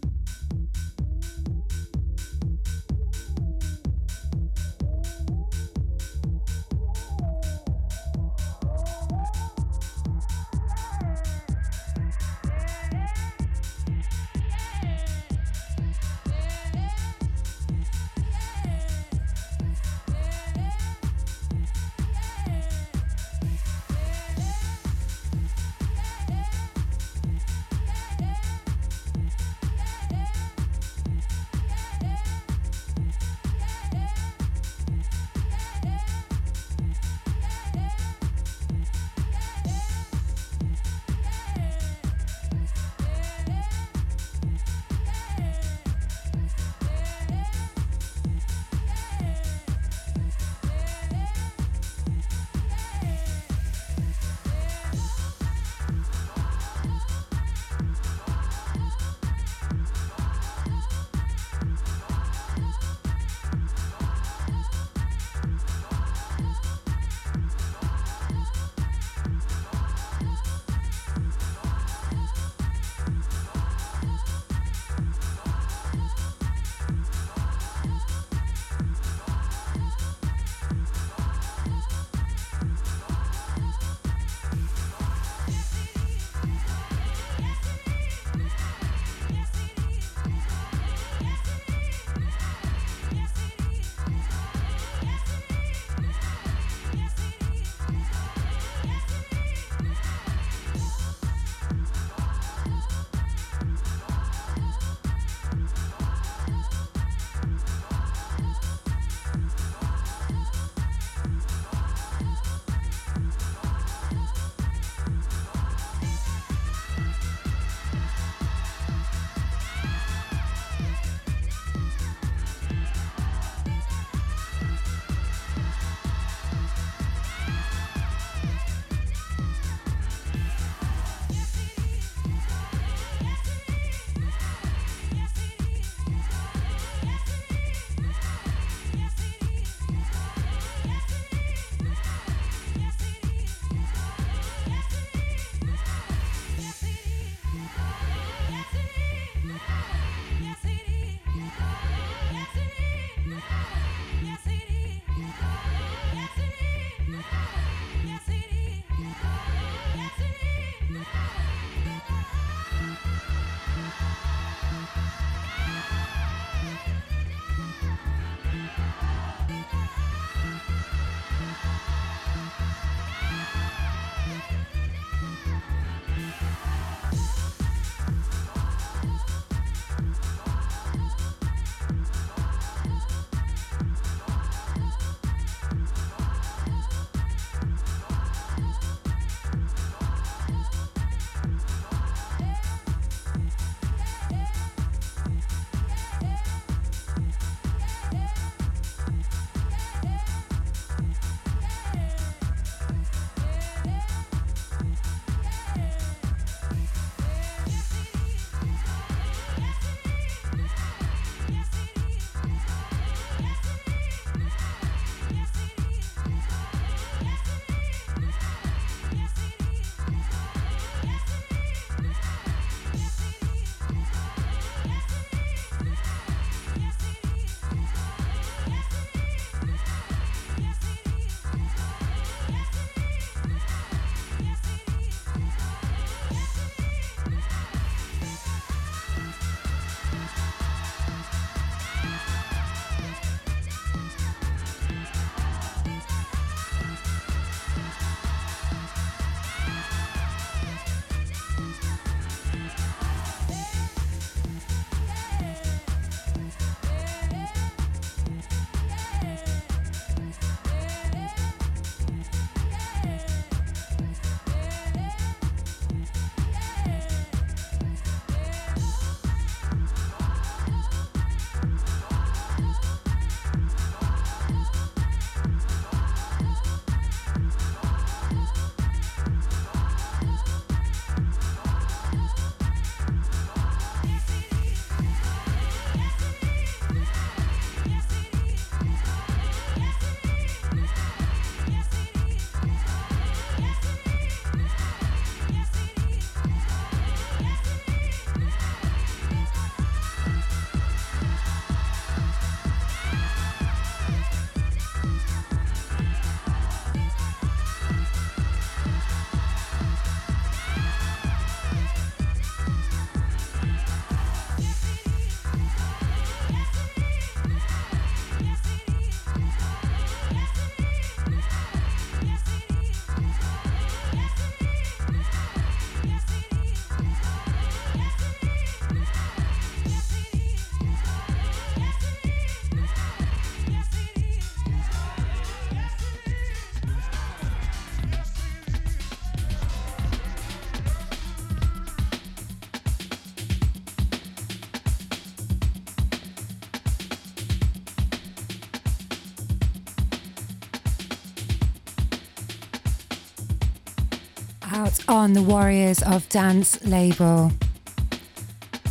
Out on the Warriors of Dance label.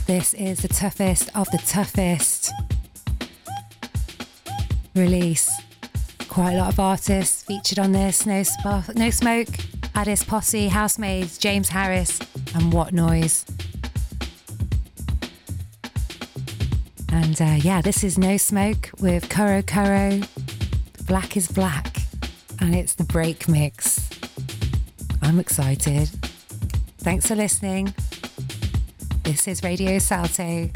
This is the toughest of the toughest release. Quite a lot of artists featured on this No, Sp- no Smoke, Addis Posse, Housemaids, James Harris, and What Noise. And uh, yeah, this is No Smoke with Koro Koro. Black is Black. And it's the break mix. I'm excited. Thanks for listening. This is Radio Salto.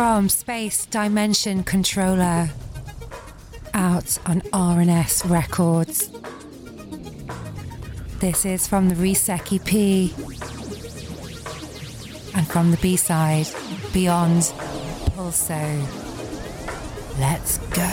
From Space Dimension Controller out on R&S Records. This is from the Resec EP and from the B-side Beyond Pulso. Let's go.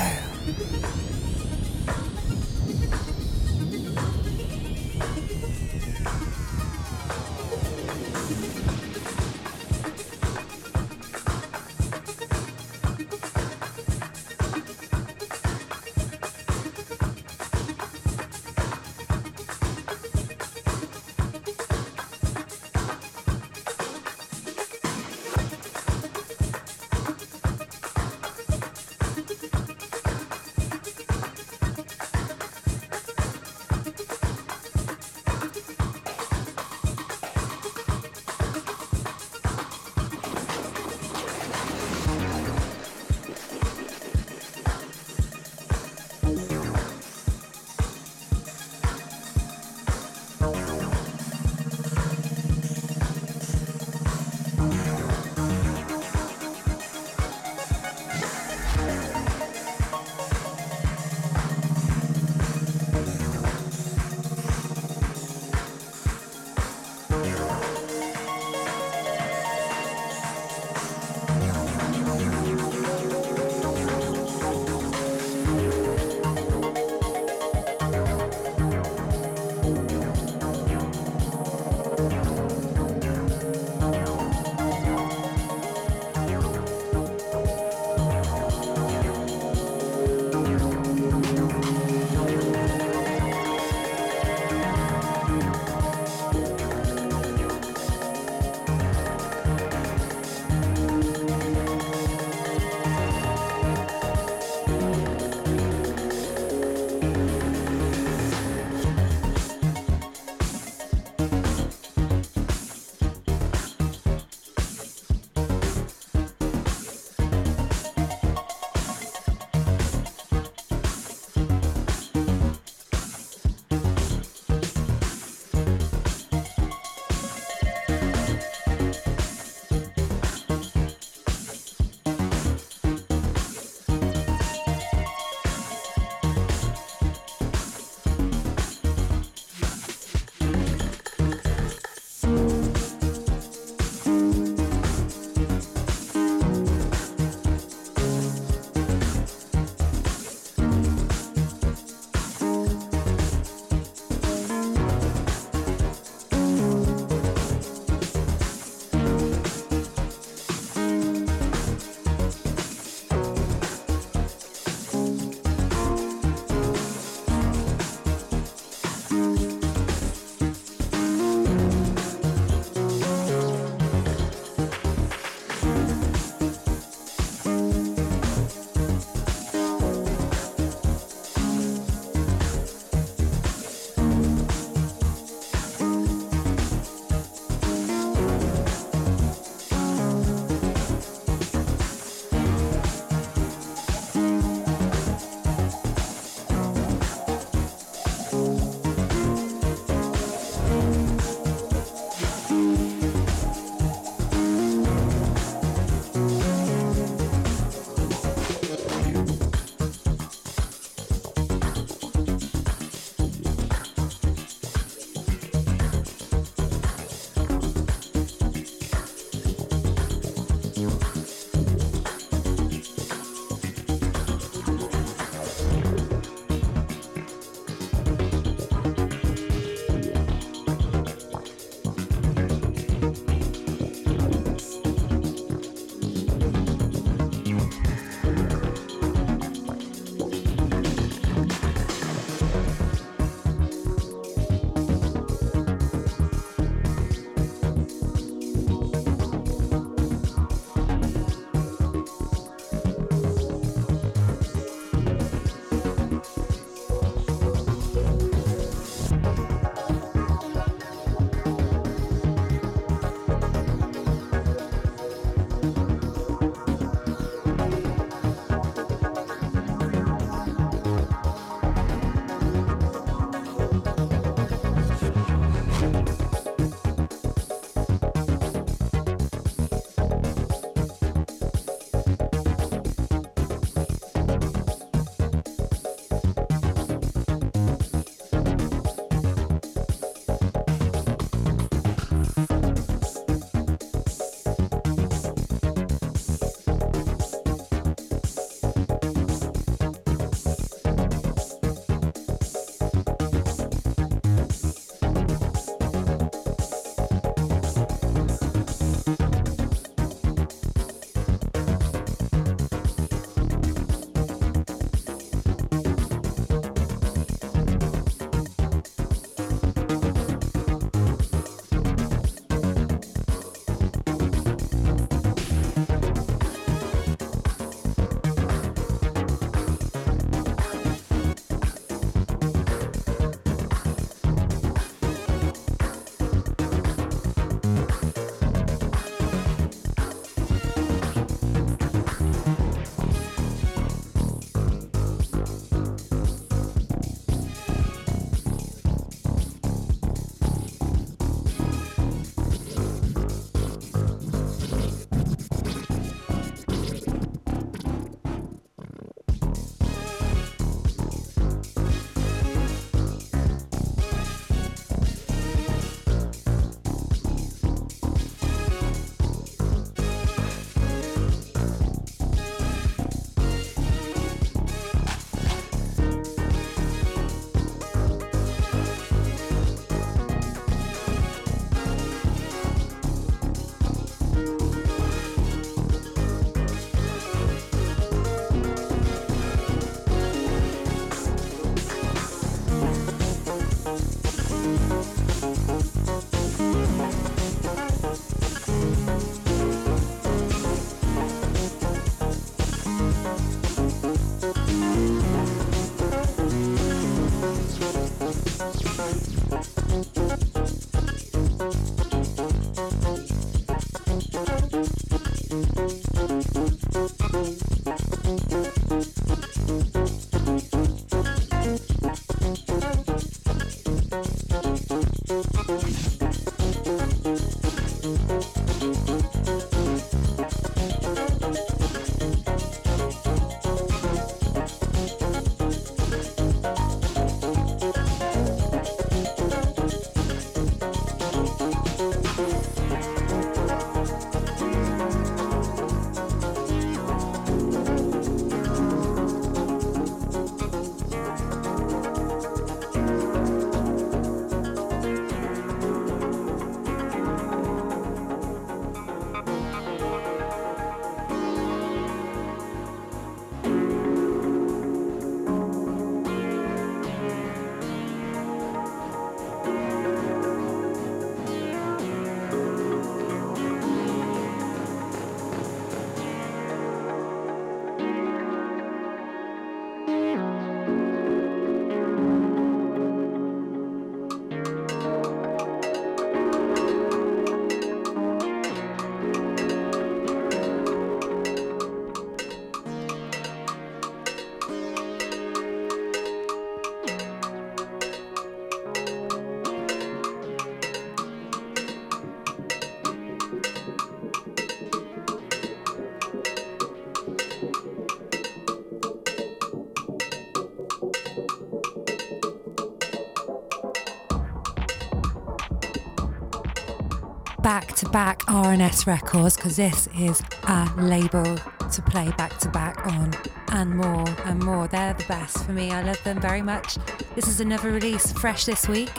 Back R&S records because this is a label to play back to back on and more and more. They're the best for me. I love them very much. This is another release fresh this week.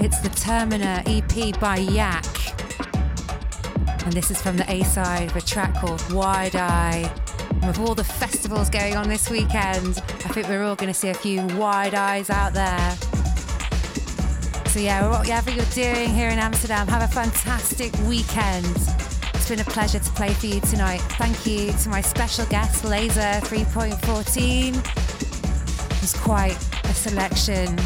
It's the Termina EP by Yak. And this is from the A side of a track called Wide Eye. And with all the festivals going on this weekend, I think we're all going to see a few wide eyes out there. So, yeah, whatever you're doing here in Amsterdam, have a fantastic weekend. It's been a pleasure to play for you tonight. Thank you to my special guest, Laser 3.14. It was quite a selection.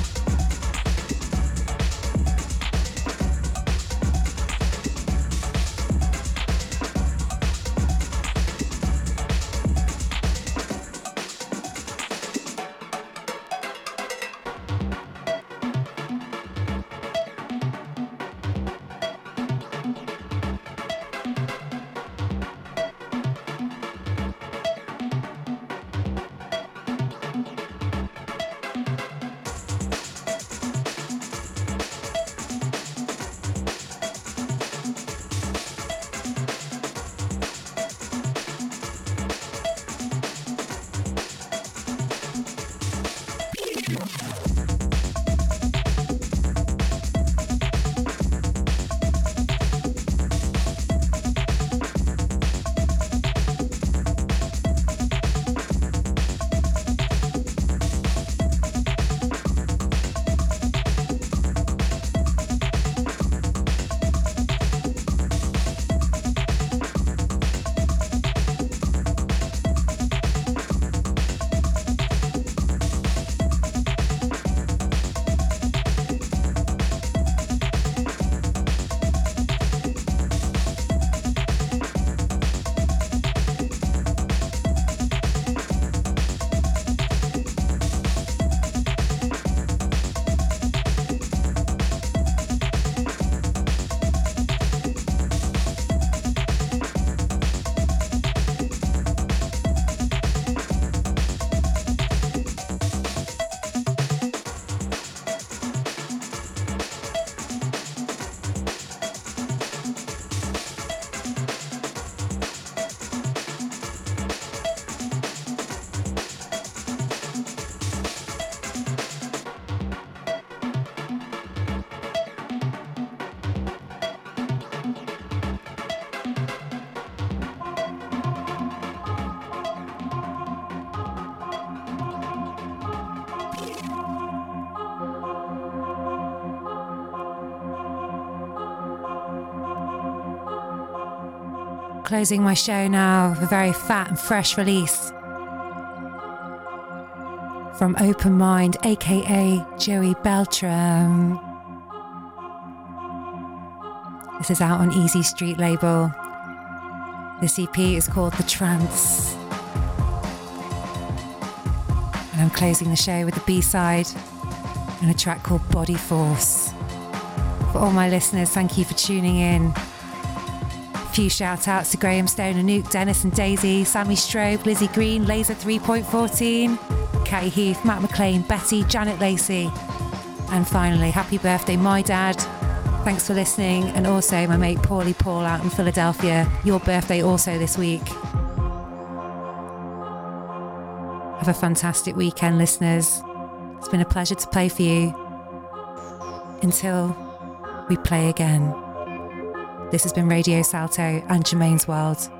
Closing my show now with a very fat and fresh release from Open Mind, aka Joey Beltram. This is out on Easy Street label. This EP is called The Trance. And I'm closing the show with the B side and a track called Body Force. For all my listeners, thank you for tuning in. A few shout outs to Graham Stone, and Anouk, Dennis and Daisy, Sammy Strobe, Lizzie Green, Laser 3.14, Catty Heath, Matt McLean, Betty, Janet Lacey. And finally, happy birthday, my dad. Thanks for listening. And also, my mate Paulie Paul out in Philadelphia. Your birthday also this week. Have a fantastic weekend, listeners. It's been a pleasure to play for you. Until we play again. This has been Radio Salto and Germaine's World.